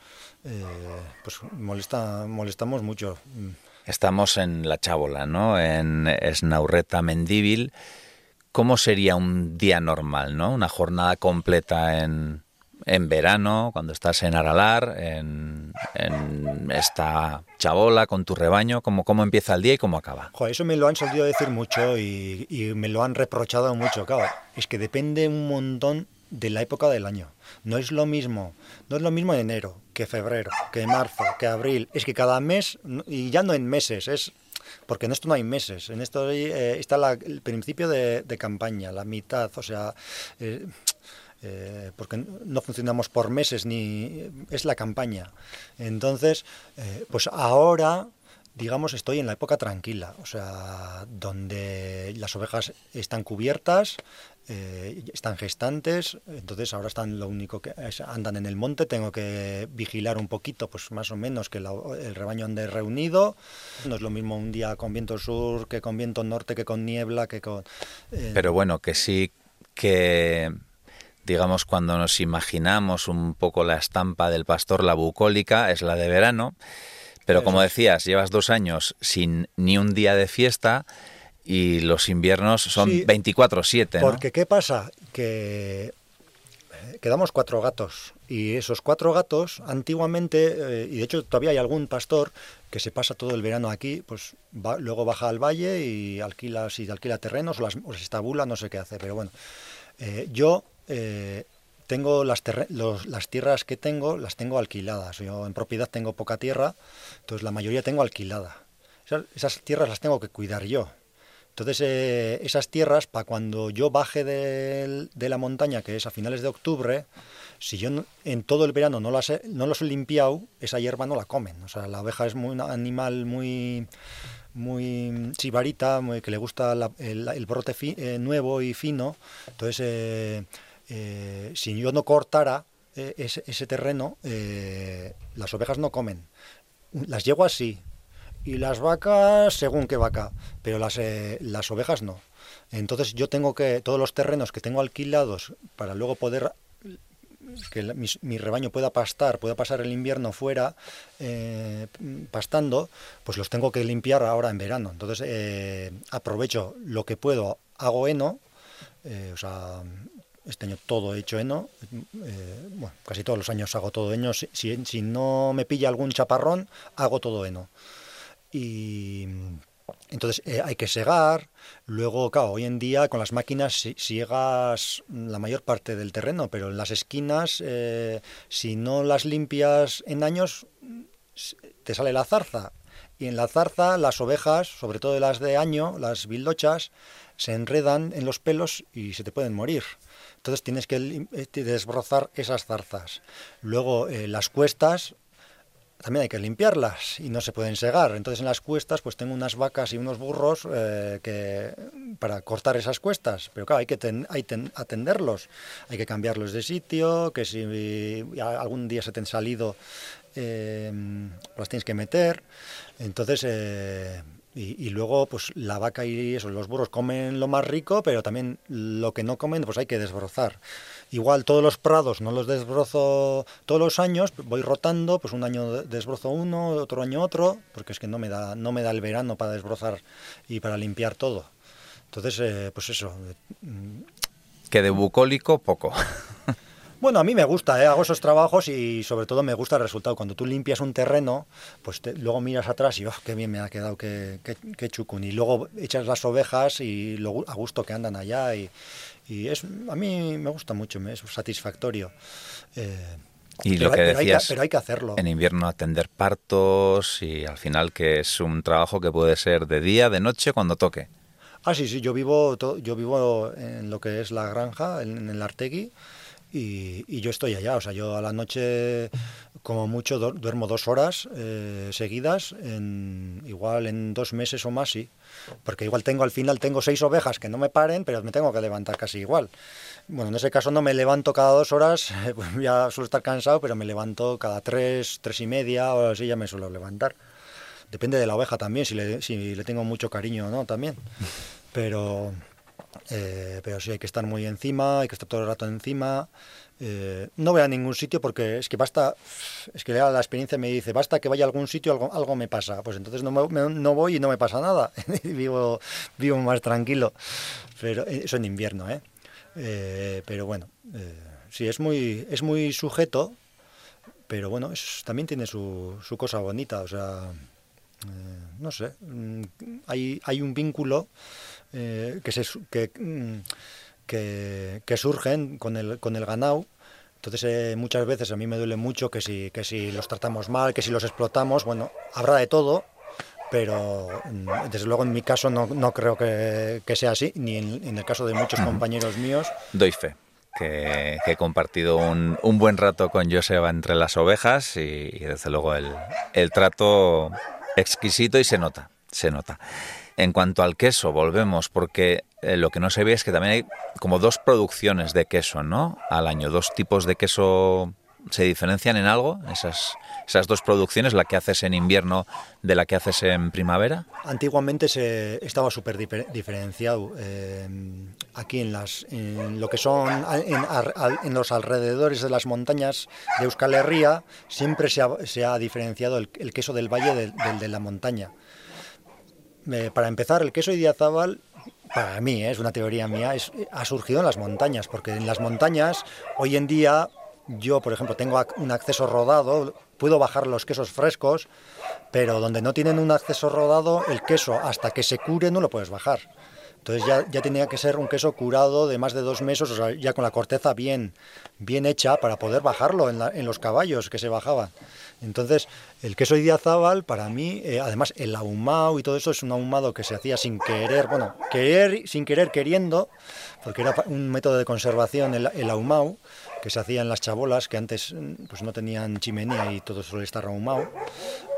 pues molesta, molestamos mucho. Estamos en La Chábola, ¿no? En Esnaurreta Mendíbil. ¿Cómo sería un día normal, ¿no? Una jornada completa en, en verano, cuando estás en Aralar, en, esta chabola con tu rebaño, cómo, cómo empieza el día y cómo acaba. eso me lo han solido decir mucho y, me lo han reprochado mucho. Claro, es que depende un montón de la época del año. No es lo mismo, no es lo mismo enero que febrero, que marzo, que abril. Es que cada mes, y ya no en meses, es porque en esto no hay meses, en esto eh, está el principio de, campaña, la mitad, o sea, eh, eh, porque no funcionamos por meses ni es la campaña. Entonces, pues ahora digamos, estoy en la época tranquila, o sea, donde las ovejas están cubiertas, eh, están gestantes, entonces ahora están lo único que andan en el monte, tengo que vigilar un poquito, pues más o menos que el rebaño ande reunido. No es lo mismo un día con viento sur que con viento norte, que con niebla, que con... Pero bueno, que sí que digamos, cuando nos imaginamos un poco la estampa del pastor, la bucólica, es la de verano. Pero como decías, llevas dos años sin ni un día de fiesta y los inviernos son 24-7. Porque ¿qué pasa? Que eh, quedamos cuatro gatos y esos cuatro gatos antiguamente, eh, y de hecho todavía hay algún pastor que se pasa todo el verano aquí, pues luego baja al valle y alquila, si alquila terrenos o, las, o se estabula, no sé qué hace, pero bueno. Eh, yo eh, tengo las, las tierras que tengo, las tengo alquiladas. Yo en propiedad tengo poca tierra, entonces la mayoría tengo alquilada. Esas, tierras las tengo que cuidar yo. Entonces, eh, esas tierras, para cuando yo baje de, la montaña, que es a finales de octubre, si yo en todo el verano no, las no los he limpiado, esa hierba no la comen. O sea, la oveja es un animal muy muy chivarita, muy, que le gusta el, brote eh, nuevo y fino. Entonces, eh, si yo no cortara eh, ese, terreno, las ovejas no comen. Las yeguas sí, y las vacas según qué vaca, pero las, las ovejas no. Entonces yo tengo que, todos los terrenos que tengo alquilados para luego poder que mi, rebaño pueda pastar, pueda pasar el invierno fuera pastando, pues los tengo que limpiar ahora en verano. Entonces aprovecho lo que puedo, hago heno, o sea, este año todo hecho heno. Eh, bueno, casi todos los años hago todo heno. Si, si, no me pilla algún chaparrón, hago todo heno. Y entonces eh, hay que segar. Luego, claro, hoy en día con las máquinas siegas la mayor parte del terreno, pero en las esquinas, eh, si no las limpias en años, te sale la zarza. y en la zarza las ovejas, sobre todo las de año, las bildochas, se enredan en los pelos y se te pueden morir. Entonces tienes que eh, desbrozar esas zarzas. Luego las cuestas también hay que limpiarlas y no se pueden segar. Entonces en las cuestas pues tengo unas vacas y unos burros eh, que, para cortar esas cuestas. Pero claro, hay que atenderlos. Hay que cambiarlos de sitio, que si algún día se te han salido, las tienes que meter. Entonces y, luego, pues la vaca y eso, los burros comen lo más rico, pero también lo que no comen, pues hay que desbrozar. Igual todos los prados no los desbrozo todos los años, voy rotando, pues un año desbrozo uno, otro año otro, porque es que no me da, no me da el verano para desbrozar y para limpiar todo. Entonces, eh, pues eso. Que de bucólico, poco. Bueno, a mí me gusta, ¿eh? hago esos trabajos y sobre todo me gusta el resultado. Cuando tú limpias un terreno, pues luego miras atrás y, oh, qué bien me ha quedado, qué, qué, chucun. Y luego echas las ovejas y lo, a gusto que andan allá. Y, es, a mí me gusta mucho, es satisfactorio. Eh, y lo que decías, pero hay, que, hacerlo. En invierno atender partos y al final que es un trabajo que puede ser de día, de noche, cuando toque. Ah, sí, sí, yo vivo, yo vivo en lo que es la granja, en el Artegui, y, yo estoy allá. O sea, yo a la noche, como mucho, duermo dos horas eh, seguidas, en, igual en dos meses o más, sí. Porque igual tengo al final tengo seis ovejas que no me paren, pero me tengo que levantar casi igual. Bueno, en ese caso no me levanto cada dos horas, pues ya suelo estar cansado, pero me levanto cada tres, tres y media o así ya me suelo levantar. Depende de la oveja también, si le, si le tengo mucho cariño o no también. Pero, eh, pero sí hay que estar muy encima, hay que estar todo el rato encima. Eh, no voy a ningún sitio porque es que basta, es que la experiencia me dice, basta que vaya a algún sitio, algo, algo me pasa. Pues entonces no, no voy y no me pasa nada. vivo, vivo más tranquilo. Pero eh, eso en invierno, ¿eh? pero bueno, sí, es muy, es muy sujeto, pero bueno, también tiene su, su cosa bonita. O sea, no sé, mm, hay, hay un vínculo eh, que, se, mm, que, que, surgen con el, con el ganado. Entonces eh, muchas veces a mí me duele mucho que si, que si los tratamos mal, que si los explotamos, bueno, habrá de todo, pero mm, desde luego en mi caso no, no creo que, que, sea así, ni en, el caso de muchos compañeros míos. Doy fe. Que, he compartido un, un, buen rato con Joseba entre las ovejas y, y desde luego el, el trato exquisito y se nota, se nota. En cuanto al queso, volvemos, porque eh, lo que no se ve es que también hay como dos producciones de queso, ¿no? Al año, dos tipos de queso se diferencian en algo, esas, esas dos producciones, la que haces en invierno de la que haces en primavera? Antiguamente se estaba súper diferenciado. Eh, aquí en, las, en lo que son en, los alrededores de las montañas de Euskal Herria siempre se ha diferenciado el, queso del valle del de la montaña. Eh, para empezar, el queso idiazábal, para mí, eh, es una teoría mía, ha surgido en las montañas, porque en las montañas, hoy en día, yo, por ejemplo, tengo un acceso rodado, puedo bajar los quesos frescos, pero donde no tienen un acceso rodado, el queso, hasta que se cure, no lo puedes bajar. Entonces ya, ya, tenía que ser un queso curado de más de dos meses, o sea, ya con la corteza bien, bien hecha para poder bajarlo en, los caballos que se bajaban. Entonces, el queso idiazábal, para mí, eh, además el ahumado y todo eso es un ahumado que se hacía sin querer, bueno, querer, sin querer queriendo, porque era un método de conservación el, el ahumado, que se hacía en las chabolas, que antes mm, pues no tenían chimenea y todo suele estar ahumado.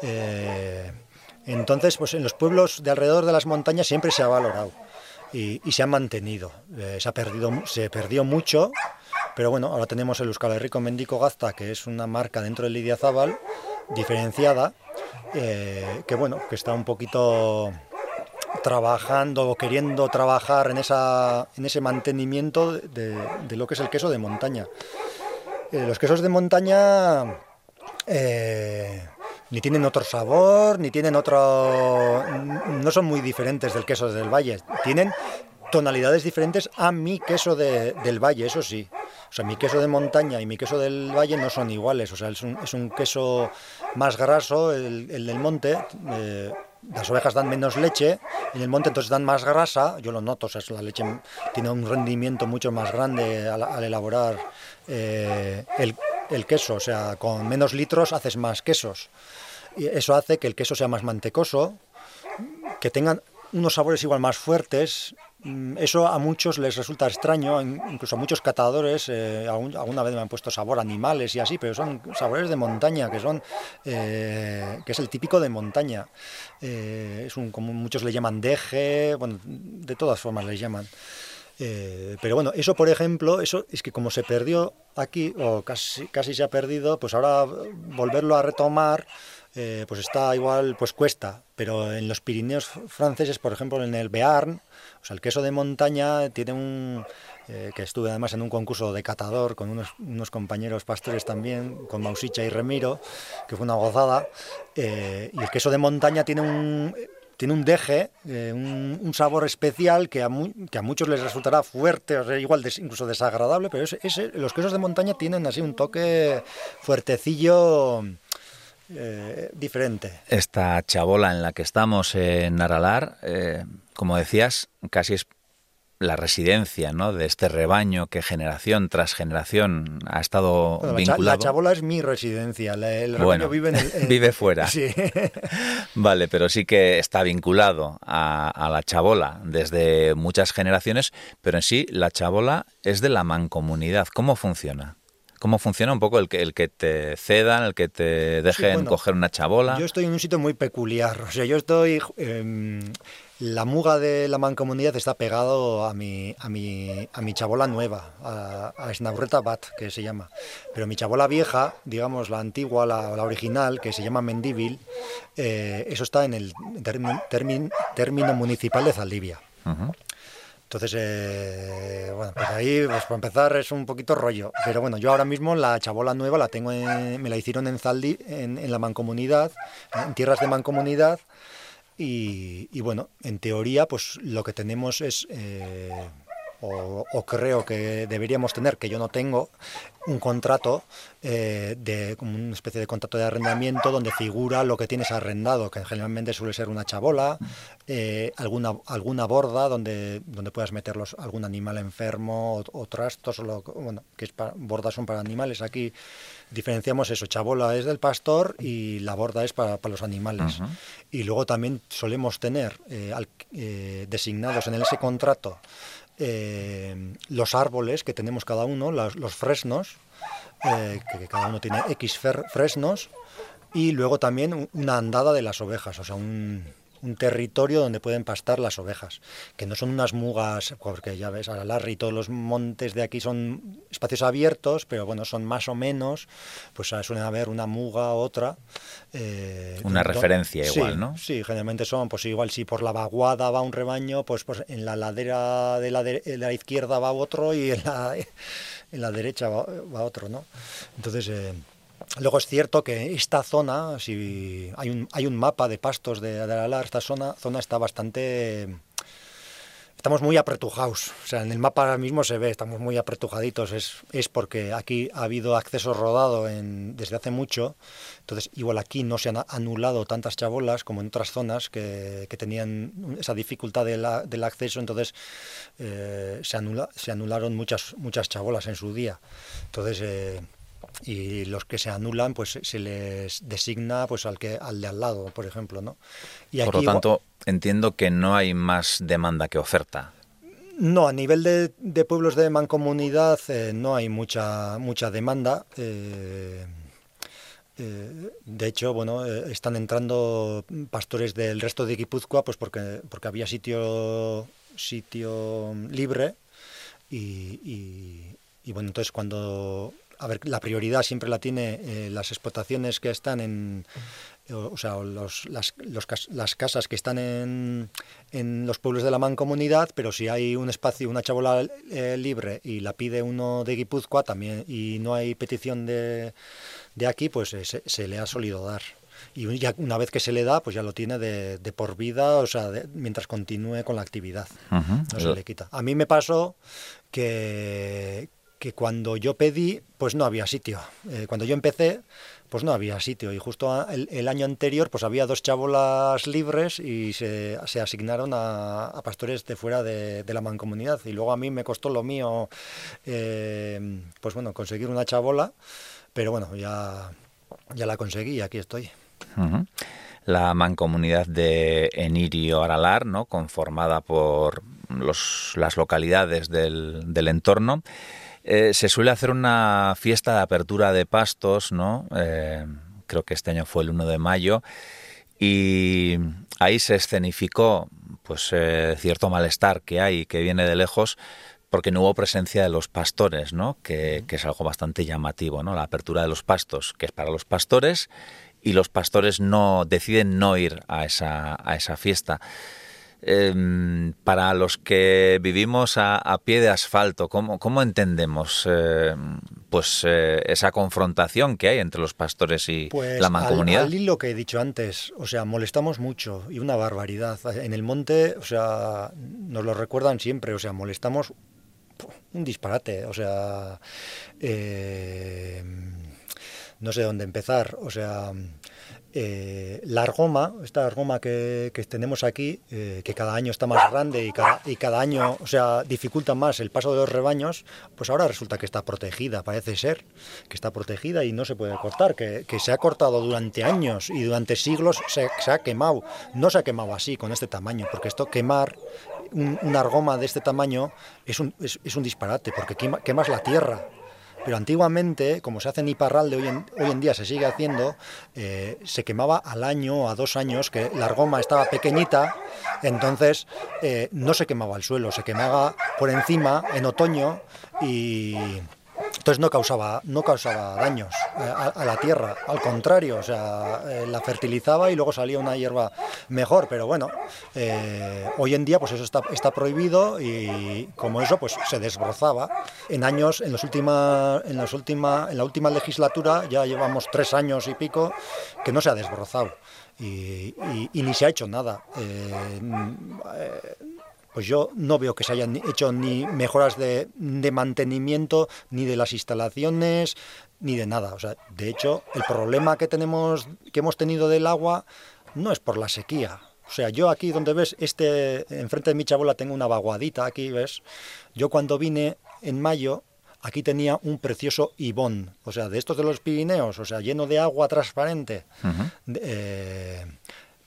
Eh, entonces, pues en los pueblos de alrededor de las montañas siempre se ha valorado y, se ha mantenido. Eh, se, ha perdido, se perdió mucho pero bueno, ahora tenemos el Euskal Mendico Gazta, que es una marca dentro del Lidia Zabal, diferenciada, eh, que bueno, que está un poquito trabajando o queriendo trabajar en, esa, en ese mantenimiento de, lo que es el queso de montaña. Eh, los quesos de montaña ni tienen otro sabor, ni tienen otro... no son muy diferentes del queso del valle, tienen tonalidades diferentes a mi queso del valle, eso sí. O sea, mi queso de montaña y mi queso del valle no son iguales. O sea, es un, es un queso más graso, el, del monte. Eh, las ovejas dan menos leche, en el monte entonces dan más grasa, yo lo noto, o sea, la leche tiene un rendimiento mucho más grande al, elaborar eh, el, el, queso, o sea, con menos litros haces más quesos. eso hace que el queso sea más mantecoso, que tengan unos sabores igual más fuertes. Mm, eso a muchos les resulta extraño, incluso a muchos catadores, eh, alguna vez me han puesto sabor animales y así, pero son sabores de montaña, que son eh, que es el típico de montaña. Eh, es un, como muchos le llaman deje, bueno, de todas formas les llaman. Pero bueno, eso por ejemplo, eso es que como se perdió aquí, o casi, casi se ha perdido, pues ahora volverlo a retomar, eh, pues está igual, pues cuesta, pero en los Pirineos franceses, por ejemplo, en el Bearn, o sea, el queso de montaña tiene un, eh, que estuve además en un concurso de catador con unos, compañeros pastores también, con Mausicha y Remiro, que fue una gozada, eh, y el queso de montaña tiene un tiene un deje, un, sabor especial que a, que a muchos les resultará fuerte, o sea, igual incluso desagradable, pero los quesos de montaña tienen así un toque fuertecillo eh, diferente. Esta chabola en la que estamos en Aralar, eh, como decías, casi es la residencia ¿no? de este rebaño que generación tras generación ha estado vinculado. La, chabola es mi residencia, el rebaño vive, en vive fuera. vale, pero sí que está vinculado a, a, la chabola desde muchas generaciones, pero en sí la chabola es de la mancomunidad. ¿Cómo funciona? ¿Cómo funciona un poco el que, el que te cedan, el que te dejen coger una chabola? Yo estoy en un sitio muy peculiar. O sea, yo estoy. Em, la muga de la mancomunidad está pegado a mi, a mi, a mi chabola nueva, a, a Bat, que se llama. Pero mi chabola vieja, digamos la antigua, la, original, que se llama Mendívil, eh, eso está en el término municipal de Zaldivia. Entonces, eh, bueno, pues ahí, pues para empezar, es un poquito rollo. Pero bueno, yo ahora mismo la chabola nueva la tengo, me la hicieron en Zaldi, en, la mancomunidad, en tierras de mancomunidad. Y, y, bueno, en teoría, pues lo que tenemos es... Eh, o, creo que deberíamos tener, que yo no tengo, un contrato eh, de como una especie de contrato de arrendamiento donde figura lo que tienes arrendado, que generalmente suele ser una chabola, eh, alguna alguna borda donde donde puedas meterlos algún animal enfermo o, trastos, o bueno, que es bordas son para animales. Aquí diferenciamos eso, chabola es del pastor y la borda es para, los animales. Y luego también solemos tener eh, designados en ese contrato eh, los árboles que tenemos cada uno, los, fresnos, eh, que cada uno tiene X fresnos, y luego también una andada de las ovejas, o sea, un, un territorio donde pueden pastar las ovejas, que no son unas mugas, porque ya ves, Larry y todos los montes de aquí son espacios abiertos, pero bueno, son más o menos, pues suelen haber una muga, otra. Eh, una referencia igual, ¿no? Sí, generalmente son, pues igual si por la vaguada va un rebaño, pues, pues en la ladera de la, de, la izquierda va otro y en la, en la derecha va, otro, ¿no? Entonces... Eh, Luego es cierto que esta zona, si hay un, hay un mapa de pastos de, de esta zona, zona está bastante... Estamos muy apretujados, o sea, en el mapa ahora mismo se ve, estamos muy apretujaditos, es, es porque aquí ha habido acceso rodado desde hace mucho, entonces igual aquí no se han anulado tantas chabolas como en otras zonas que, que tenían esa dificultad de la, del acceso, entonces eh, se, anula, se anularon muchas, muchas chabolas en su día. Entonces... Eh, y los que se anulan pues se les designa pues al que al de al lado por ejemplo no y por lo tanto entiendo que no hay más demanda que oferta. No a nivel de, de pueblos de mancomunidad eh, no hay mucha mucha demanda. Eh, eh, de hecho, bueno, están entrando pastores del resto de Guipúzcoa, pues porque, porque había sitio, sitio libre y, y bueno, entonces cuando a ver, la prioridad siempre la tiene eh, las explotaciones que están en, o, sea, los, las, las, casas que están en, en, los pueblos de la mancomunidad, pero si hay un espacio, una chabola eh, libre y la pide uno de Guipúzcoa también y no hay petición de, de aquí, pues eh, se, le ha solido dar. Y ya una vez que se le da, pues ya lo tiene de, de por vida, o sea, mientras continúe con la actividad. No se le quita. A mí me pasó que, que cuando yo pedí, pues no había sitio. Eh, cuando yo empecé, pues no había sitio. Y justo el, año anterior, pues había dos chabolas libres y se, se asignaron a, pastores de fuera de, la mancomunidad. Y luego a mí me costó lo mío, eh, pues bueno, conseguir una chabola, pero bueno, ya, ya la conseguí y aquí estoy. La mancomunidad de Enirio Aralar, ¿no? conformada por las localidades del, entorno, eh, se suele hacer una fiesta de apertura de pastos, ¿no? Eh, creo que este año fue el 1 de mayo, y ahí se escenificó pues eh, cierto malestar que hay, que viene de lejos, porque no hubo presencia de los pastores, ¿no? Que, que, es algo bastante llamativo, ¿no? La apertura de los pastos, que es para los pastores, y los pastores no deciden no ir a esa, a esa fiesta. Em, para los que vivimos a, pie de asfalto, ¿cómo, cómo entendemos em, pues eh, esa confrontación que hay entre los pastores y pues la mancomunidad? Al, lo que he dicho antes, o sea, molestamos mucho y una barbaridad. En el monte, o sea, nos lo recuerdan siempre, o sea, molestamos un disparate, o sea, eh, no sé dónde empezar, o sea, eh, la argoma, esta argoma que, tenemos aquí, eh, que cada año está más grande y cada, año, o sea, dificulta más el paso de los rebaños, pues ahora resulta que está protegida, parece ser, que está protegida y no se puede cortar, que, se ha cortado durante años y durante siglos se, ha quemado. No se ha quemado así, con este tamaño, porque esto quemar una argoma de este tamaño es un, es, un disparate, porque quemas la tierra pero antiguamente, como se hace en Iparralde, hoy en, hoy en día se sigue haciendo, eh, se quemaba al año o a dos años, que la argoma estaba pequeñita, entonces eh, no se quemaba al suelo, se quemaba por encima en otoño y entonces no causaba, no causaba daños eh, a, la tierra, al contrario, o sea, eh, la fertilizaba y luego salía una hierba mejor, pero bueno, eh, hoy en día pues eso está, está prohibido y como eso pues se desbrozaba. En años, en, los última, en, última, en la última legislatura ya llevamos tres años y pico que no se ha desbrozado. Y, ni se ha hecho nada pues yo no veo que se hayan hecho ni mejoras de, mantenimiento, ni de las instalaciones, ni de nada. O sea, de hecho, el problema que tenemos, que hemos tenido del agua, no es por la sequía. O sea, yo aquí donde ves, este, enfrente de mi chabola tengo una vaguadita, aquí ves. Yo cuando vine en mayo, aquí tenía un precioso ibón, o sea, de estos de los Pirineos, o sea, lleno de agua transparente. Eh,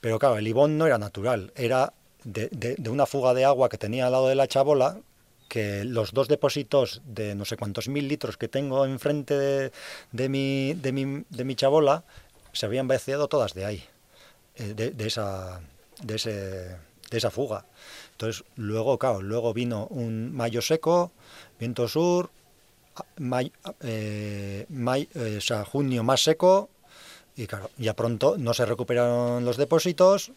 pero claro, el ibón no era natural, era de, una fuga de agua que tenía al lado de la chabola, que los dos depósitos de no sé cuántos mil litros que tengo enfrente de, de, mi, mi, de mi chabola se habían vaciado todas de ahí, eh, de, esa, de, ese, de esa fuga. Entonces, luego, claro, luego vino un mayo seco, viento sur, eh, eh, junio más seco, y claro, ya pronto no se recuperaron los depósitos,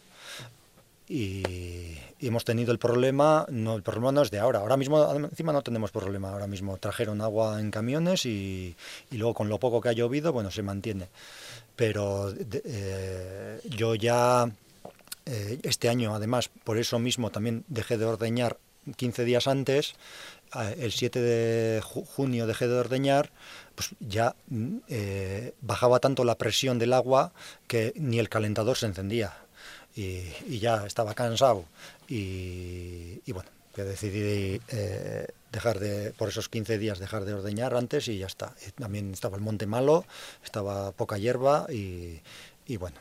y, hemos tenido el problema, no, el problema no es de ahora, ahora mismo encima no tenemos problema, ahora mismo trajeron agua en camiones y, luego con lo poco que ha llovido, bueno, se mantiene. Pero eh, yo ya eh, este año, además, por eso mismo también dejé de ordeñar 15 días antes, eh, el 7 de junio dejé de ordeñar, pues ya bajaba tanto la presión del agua que ni el calentador se encendía y, ya estaba cansado y, bueno, que decidí eh, dejar de, por esos 15 días dejar de ordeñar antes y ya está. también estaba el monte malo, estaba poca hierba y, bueno,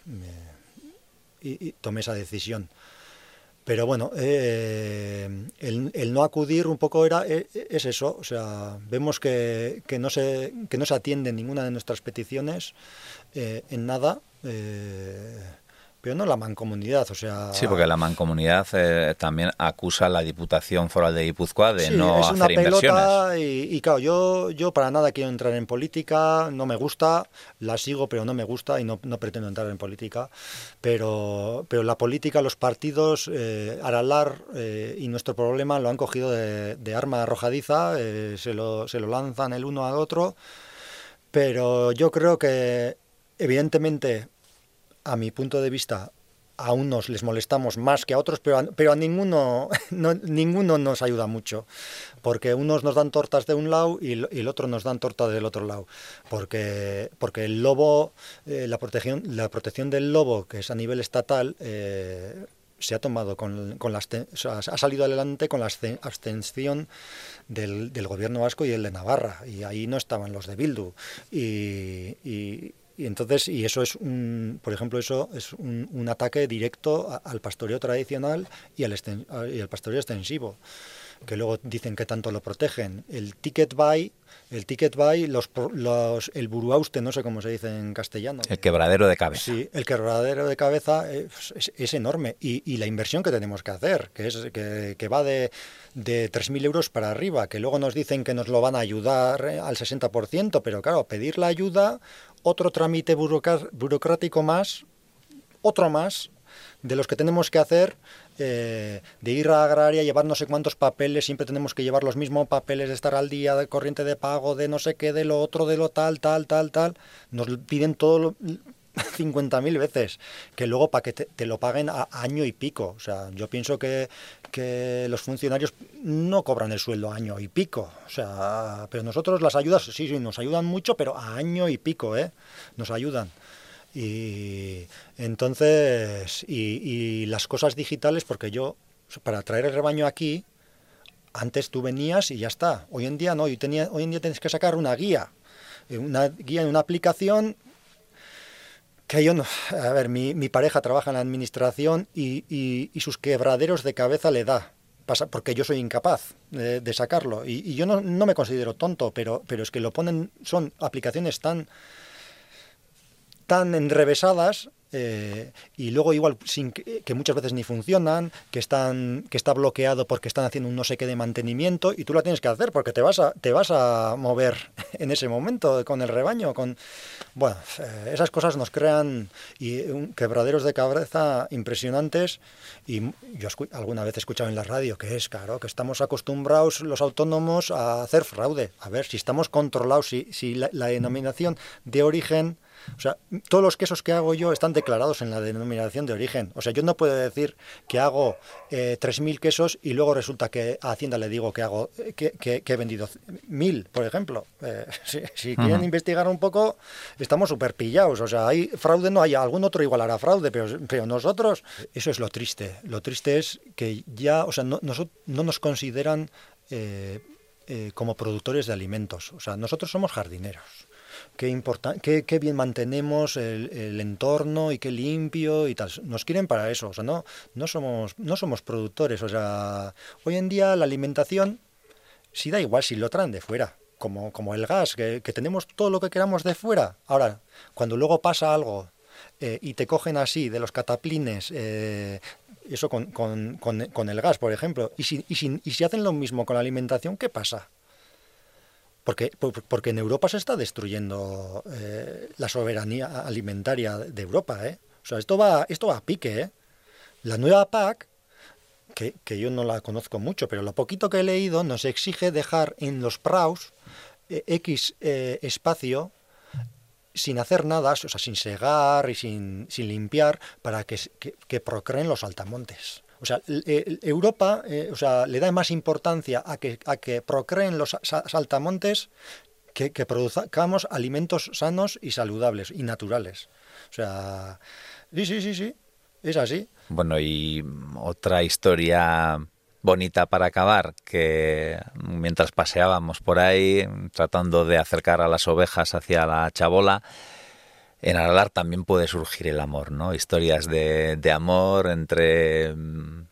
y, tomé esa decisión. Pero bueno, eh, el, no acudir un poco era e, es eso, o sea, vemos que, que, no, se, que no se atiende ninguna de nuestras peticiones eh, en nada pero no la mancomunidad, o sea... Sí, porque la mancomunidad eh, también acusa a la Diputación Foral de Guipúzcoa de no es hacer una pelota y, claro, yo, yo para nada quiero entrar en política, no me gusta, la sigo pero no me gusta y no, pretendo entrar en política, pero, pero la política, los partidos, eh, Aralar eh, y nuestro problema lo han cogido de, de arma arrojadiza, se, lo, se lo lanzan el uno al otro, pero yo creo que evidentemente a mi punto de vista, a unos les molestamos más que a otros, pero a, pero a ninguno, ninguno nos ayuda mucho, porque unos nos dan tortas de un lado y, el otro nos dan tortas del otro lado, porque, porque el lobo, eh, la, protección, la protección del lobo, que es a nivel estatal, eh, se ha tomado con, con ha salido adelante con la abstención del, del, gobierno vasco y el de Navarra y ahí no estaban los de Bildu Y entonces, y eso es un, por ejemplo, eso es un, ataque directo al pastoreo tradicional y al, y al pastoreo extensivo que luego dicen que tanto lo protegen. El ticket buy, el ticket buy, los, los, el buruauste, no sé cómo se dice en castellano. El quebradero de cabeza. Sí, el quebradero de cabeza es, enorme. Y, la inversión que tenemos que hacer, que, es, que, que va de, de 3.000 euros para arriba, que luego nos dicen que nos lo van a ayudar eh, al 60%, pero claro, pedir la ayuda, otro trámite burocrático más, otro más, de los que tenemos que hacer, eh, de ir a agraria, llevar no sé cuántos papeles, siempre tenemos que llevar los mismos papeles, de estar al día, de corriente de pago, de no sé qué, de lo otro, de lo tal, tal, tal, tal. Nos piden todo lo, 50.000 veces, que luego para que te, lo paguen a año y pico. O sea, yo pienso que, que, los funcionarios no cobran el sueldo año y pico. O sea, pero nosotros las ayudas, sí, sí, nos ayudan mucho, pero a año y pico, ¿eh? Nos ayudan. Y entonces, y, las cosas digitales, porque yo, para traer el rebaño aquí, antes tú venías y ya está. Hoy en día no, hoy, tenía, hoy en día tienes que sacar una guía. Eh, una guía en una aplicación que yo no. A ver, mi, mi pareja trabaja en la administración y, y, sus quebraderos de cabeza le da. Pasa, porque yo soy incapaz de, sacarlo. Y, y yo no, no, me considero tonto, pero, pero es que lo ponen, son aplicaciones tan tan enrevesadas eh, y luego igual sin que, muchas veces ni funcionan, que están que está bloqueado porque están haciendo un no sé qué de mantenimiento y tú la tienes que hacer porque te vas a te vas a mover en ese momento con el rebaño, con bueno, eh, esas cosas nos crean y quebraderos de cabeza impresionantes y yo alguna vez he escuchado en la radio que es claro que estamos acostumbrados los autónomos a hacer fraude, a ver si estamos controlados si, si la denominación de origen o sea, todos los quesos que hago yo están declarados en la denominación de origen. O sea, yo no puedo decir que hago eh, 3.000 quesos y luego resulta que a Hacienda le digo que hago eh, que, he vendido 1.000, por ejemplo. Eh, si, quieren investigar un poco, estamos súper pillados. O sea, hay fraude, no hay algún otro igual hará fraude, pero, pero nosotros, eso es lo triste. Lo triste es que ya, o sea, no, no nos consideran eh, como productores de alimentos. O sea, nosotros somos jardineros qué, qué, bien mantenemos el, entorno y qué limpio y tal. Nos quieren para eso, o sea, no, no, somos, no somos productores. O sea, hoy en día la alimentación, si da igual si lo traen de fuera, como, como el gas, que, tenemos todo lo que queramos de fuera. Ahora, cuando luego pasa algo eh, y te cogen así de los cataplines, eh, eso con, con, con, el gas, por ejemplo, y si, y, si, y si hacen lo mismo con la alimentación, ¿qué pasa? Porque, porque en Europa se está destruyendo eh, la soberanía alimentaria de Europa. ¿eh? O sea, esto va, esto va a pique. ¿eh? La nueva PAC, que, que, yo no la conozco mucho, pero lo poquito que he leído, nos exige dejar en los praus eh, X eh, espacio sin hacer nada, o sea, sin segar y sin, sin limpiar, para que, que, que procreen los altamontes. O sea, Europa eh, o sea, le da más importancia a que, a que procreen los saltamontes que, que produzcamos alimentos sanos y saludables y naturales. O sea, sí, sí, sí, sí, es así. Bueno, y otra historia bonita para acabar, que mientras paseábamos por ahí tratando de acercar a las ovejas hacia la chabola, en Aralar también puede surgir el amor, ¿no? Historias de, de amor entre mm,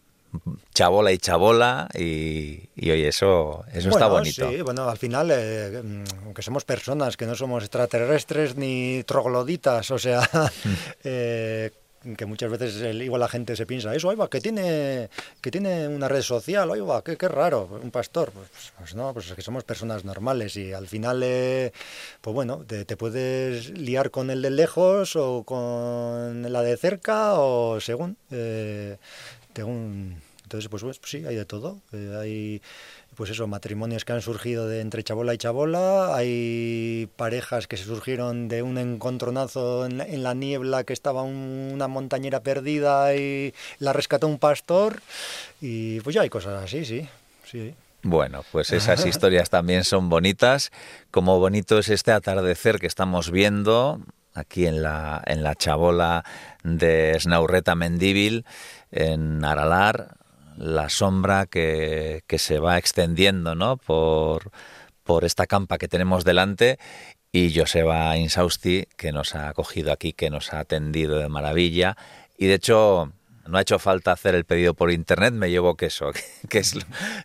chabola y chabola y, y oye, eso, eso está bonito. Sí, bueno, al final, eh, mm, aunque somos personas, que no somos extraterrestres ni trogloditas, o sea, eh, que muchas veces igual la gente se piensa eso, va, que tiene que tiene una red social, va, qué, qué raro, un pastor. Pues, pues, no, pues es que somos personas normales y al final, eh, pues bueno, te, puedes liar con el de lejos o con la de cerca o según, eh, según entonces, pues, pues, sí, hay de todo. Eh, hay pues eso, matrimonios que han surgido de entre chabola y chabola, hay parejas que se surgieron de un encontronazo en la, niebla que estaba una montañera perdida y la rescató un pastor y pues ya hay cosas así, sí, sí. Bueno, pues esas historias también son bonitas, como bonito es este atardecer que estamos viendo aquí en la, en la chabola de Snaurreta Mendíbil, en Aralar, la sombra que, que se va extendiendo ¿no? por, por esta campa que tenemos delante y Joseba Insausti, que nos ha acogido aquí, que nos ha atendido de maravilla. Y de hecho, no ha hecho falta hacer el pedido por internet, me llevo queso, que es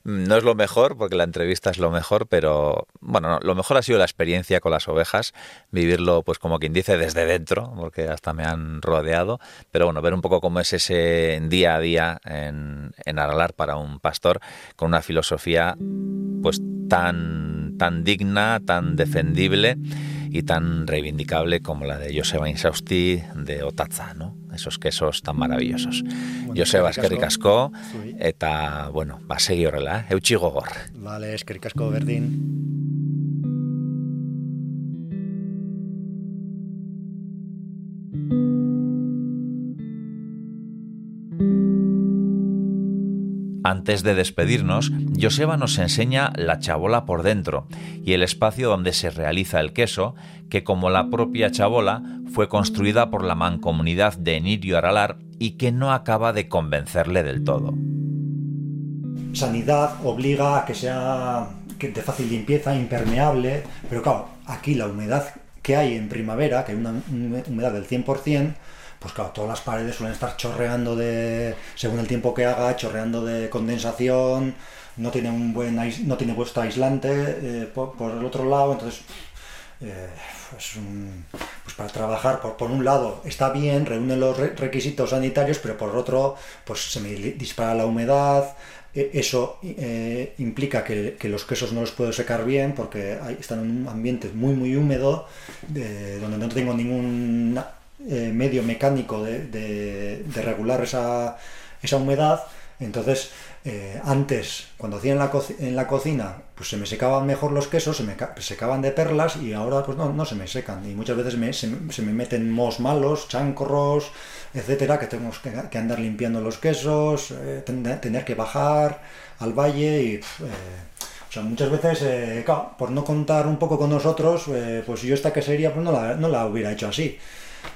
no es lo mejor, porque la entrevista es lo mejor, pero bueno, lo mejor ha sido la experiencia con las ovejas, vivirlo, pues como quien dice, desde dentro, porque hasta me han rodeado, pero bueno, ver un poco cómo es ese día a día en, en Aralar para un pastor, con una filosofía pues tan, tan digna, tan defendible y tan reivindicable como la de Joseba Insausti de Otaza, ¿no? Esos quesos tan maravillosos. Bueno, Joseba eskerrik asko eta bueno, ba segi horrela, eh? eutxi gogor. Vale, eskerrik asko berdin. Antes de despedirnos, Joseba nos enseña la chabola por dentro y el espacio donde se realiza el queso, que como la propia chabola fue construida por la mancomunidad de Enirio Aralar y que no acaba de convencerle del todo. Sanidad obliga a que sea de fácil limpieza, impermeable, pero claro, aquí la humedad que hay en primavera, que hay una humedad del 100%, pues claro, todas las paredes suelen estar chorreando de, según el tiempo que haga, chorreando de condensación, no tiene un buen no tiene puesto aislante eh, por, el otro lado, entonces eh, pues, para trabajar por, por, un lado está bien, reúne los requisitos sanitarios, pero por otro pues se me dispara la humedad, e, eso eh, implica que, que, los quesos no los puedo secar bien porque están en un ambiente muy muy húmedo, donde no tengo ningún eh, medio mecánico de, regular esa, humedad. Entonces, eh, antes, cuando hacía en la, cocina, pues se me secaban mejor los quesos, se me secaban de perlas y ahora pues no, se me secan. Y muchas veces me, se, me meten mos malos, chancros, etcétera, que tenemos que, andar limpiando los quesos, eh, tener que bajar al valle y... muchas veces, por no contar un poco con nosotros, pues yo esta quesería pues no la, no la hubiera hecho así.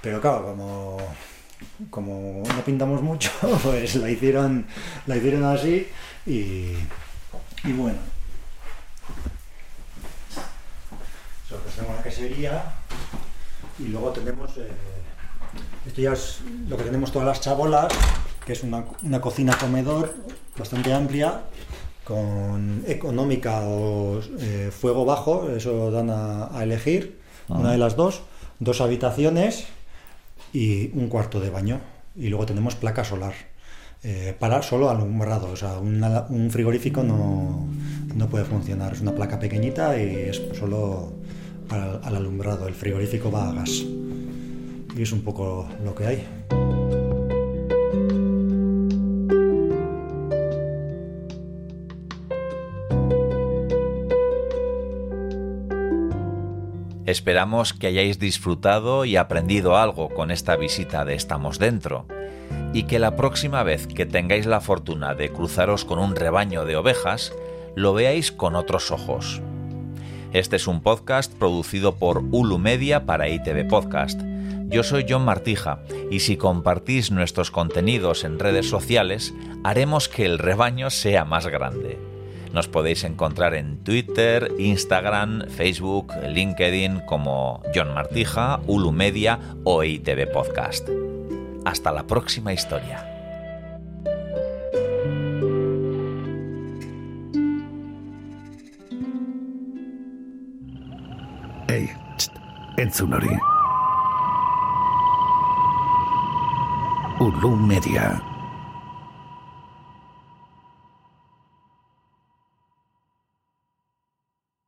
Pero claro, como, como no pintamos mucho, pues la hicieron, la hicieron así y, y bueno. Eso, pues tenemos la quesería y luego tenemos, eh, esto ya es lo que tenemos todas las chabolas, que es una, una cocina comedor bastante amplia con económica o eh, fuego bajo, eso dan a, a elegir, una ah. de las dos, dos habitaciones y un cuarto de baño. Y luego tenemos placa solar. Eh, para solo alumbrado, o sea, un frigorífico no, no, puede funcionar. Es una placa pequeñita y es solo para el alumbrado. El frigorífico va a gas. Y es un poco lo que hay. Esperamos que hayáis disfrutado y aprendido algo con esta visita de Estamos Dentro y que la próxima vez que tengáis la fortuna de cruzaros con un rebaño de ovejas, lo veáis con otros ojos. Este es un podcast producido por Ulu Media para ITV Podcast. Yo soy John Martija y si compartís nuestros contenidos en redes sociales, haremos que el rebaño sea más grande. Nos podéis encontrar en Twitter, Instagram, Facebook, LinkedIn como John Martija, Ulu Media o ITV Podcast. Hasta la próxima historia. Hey, Ulu Media.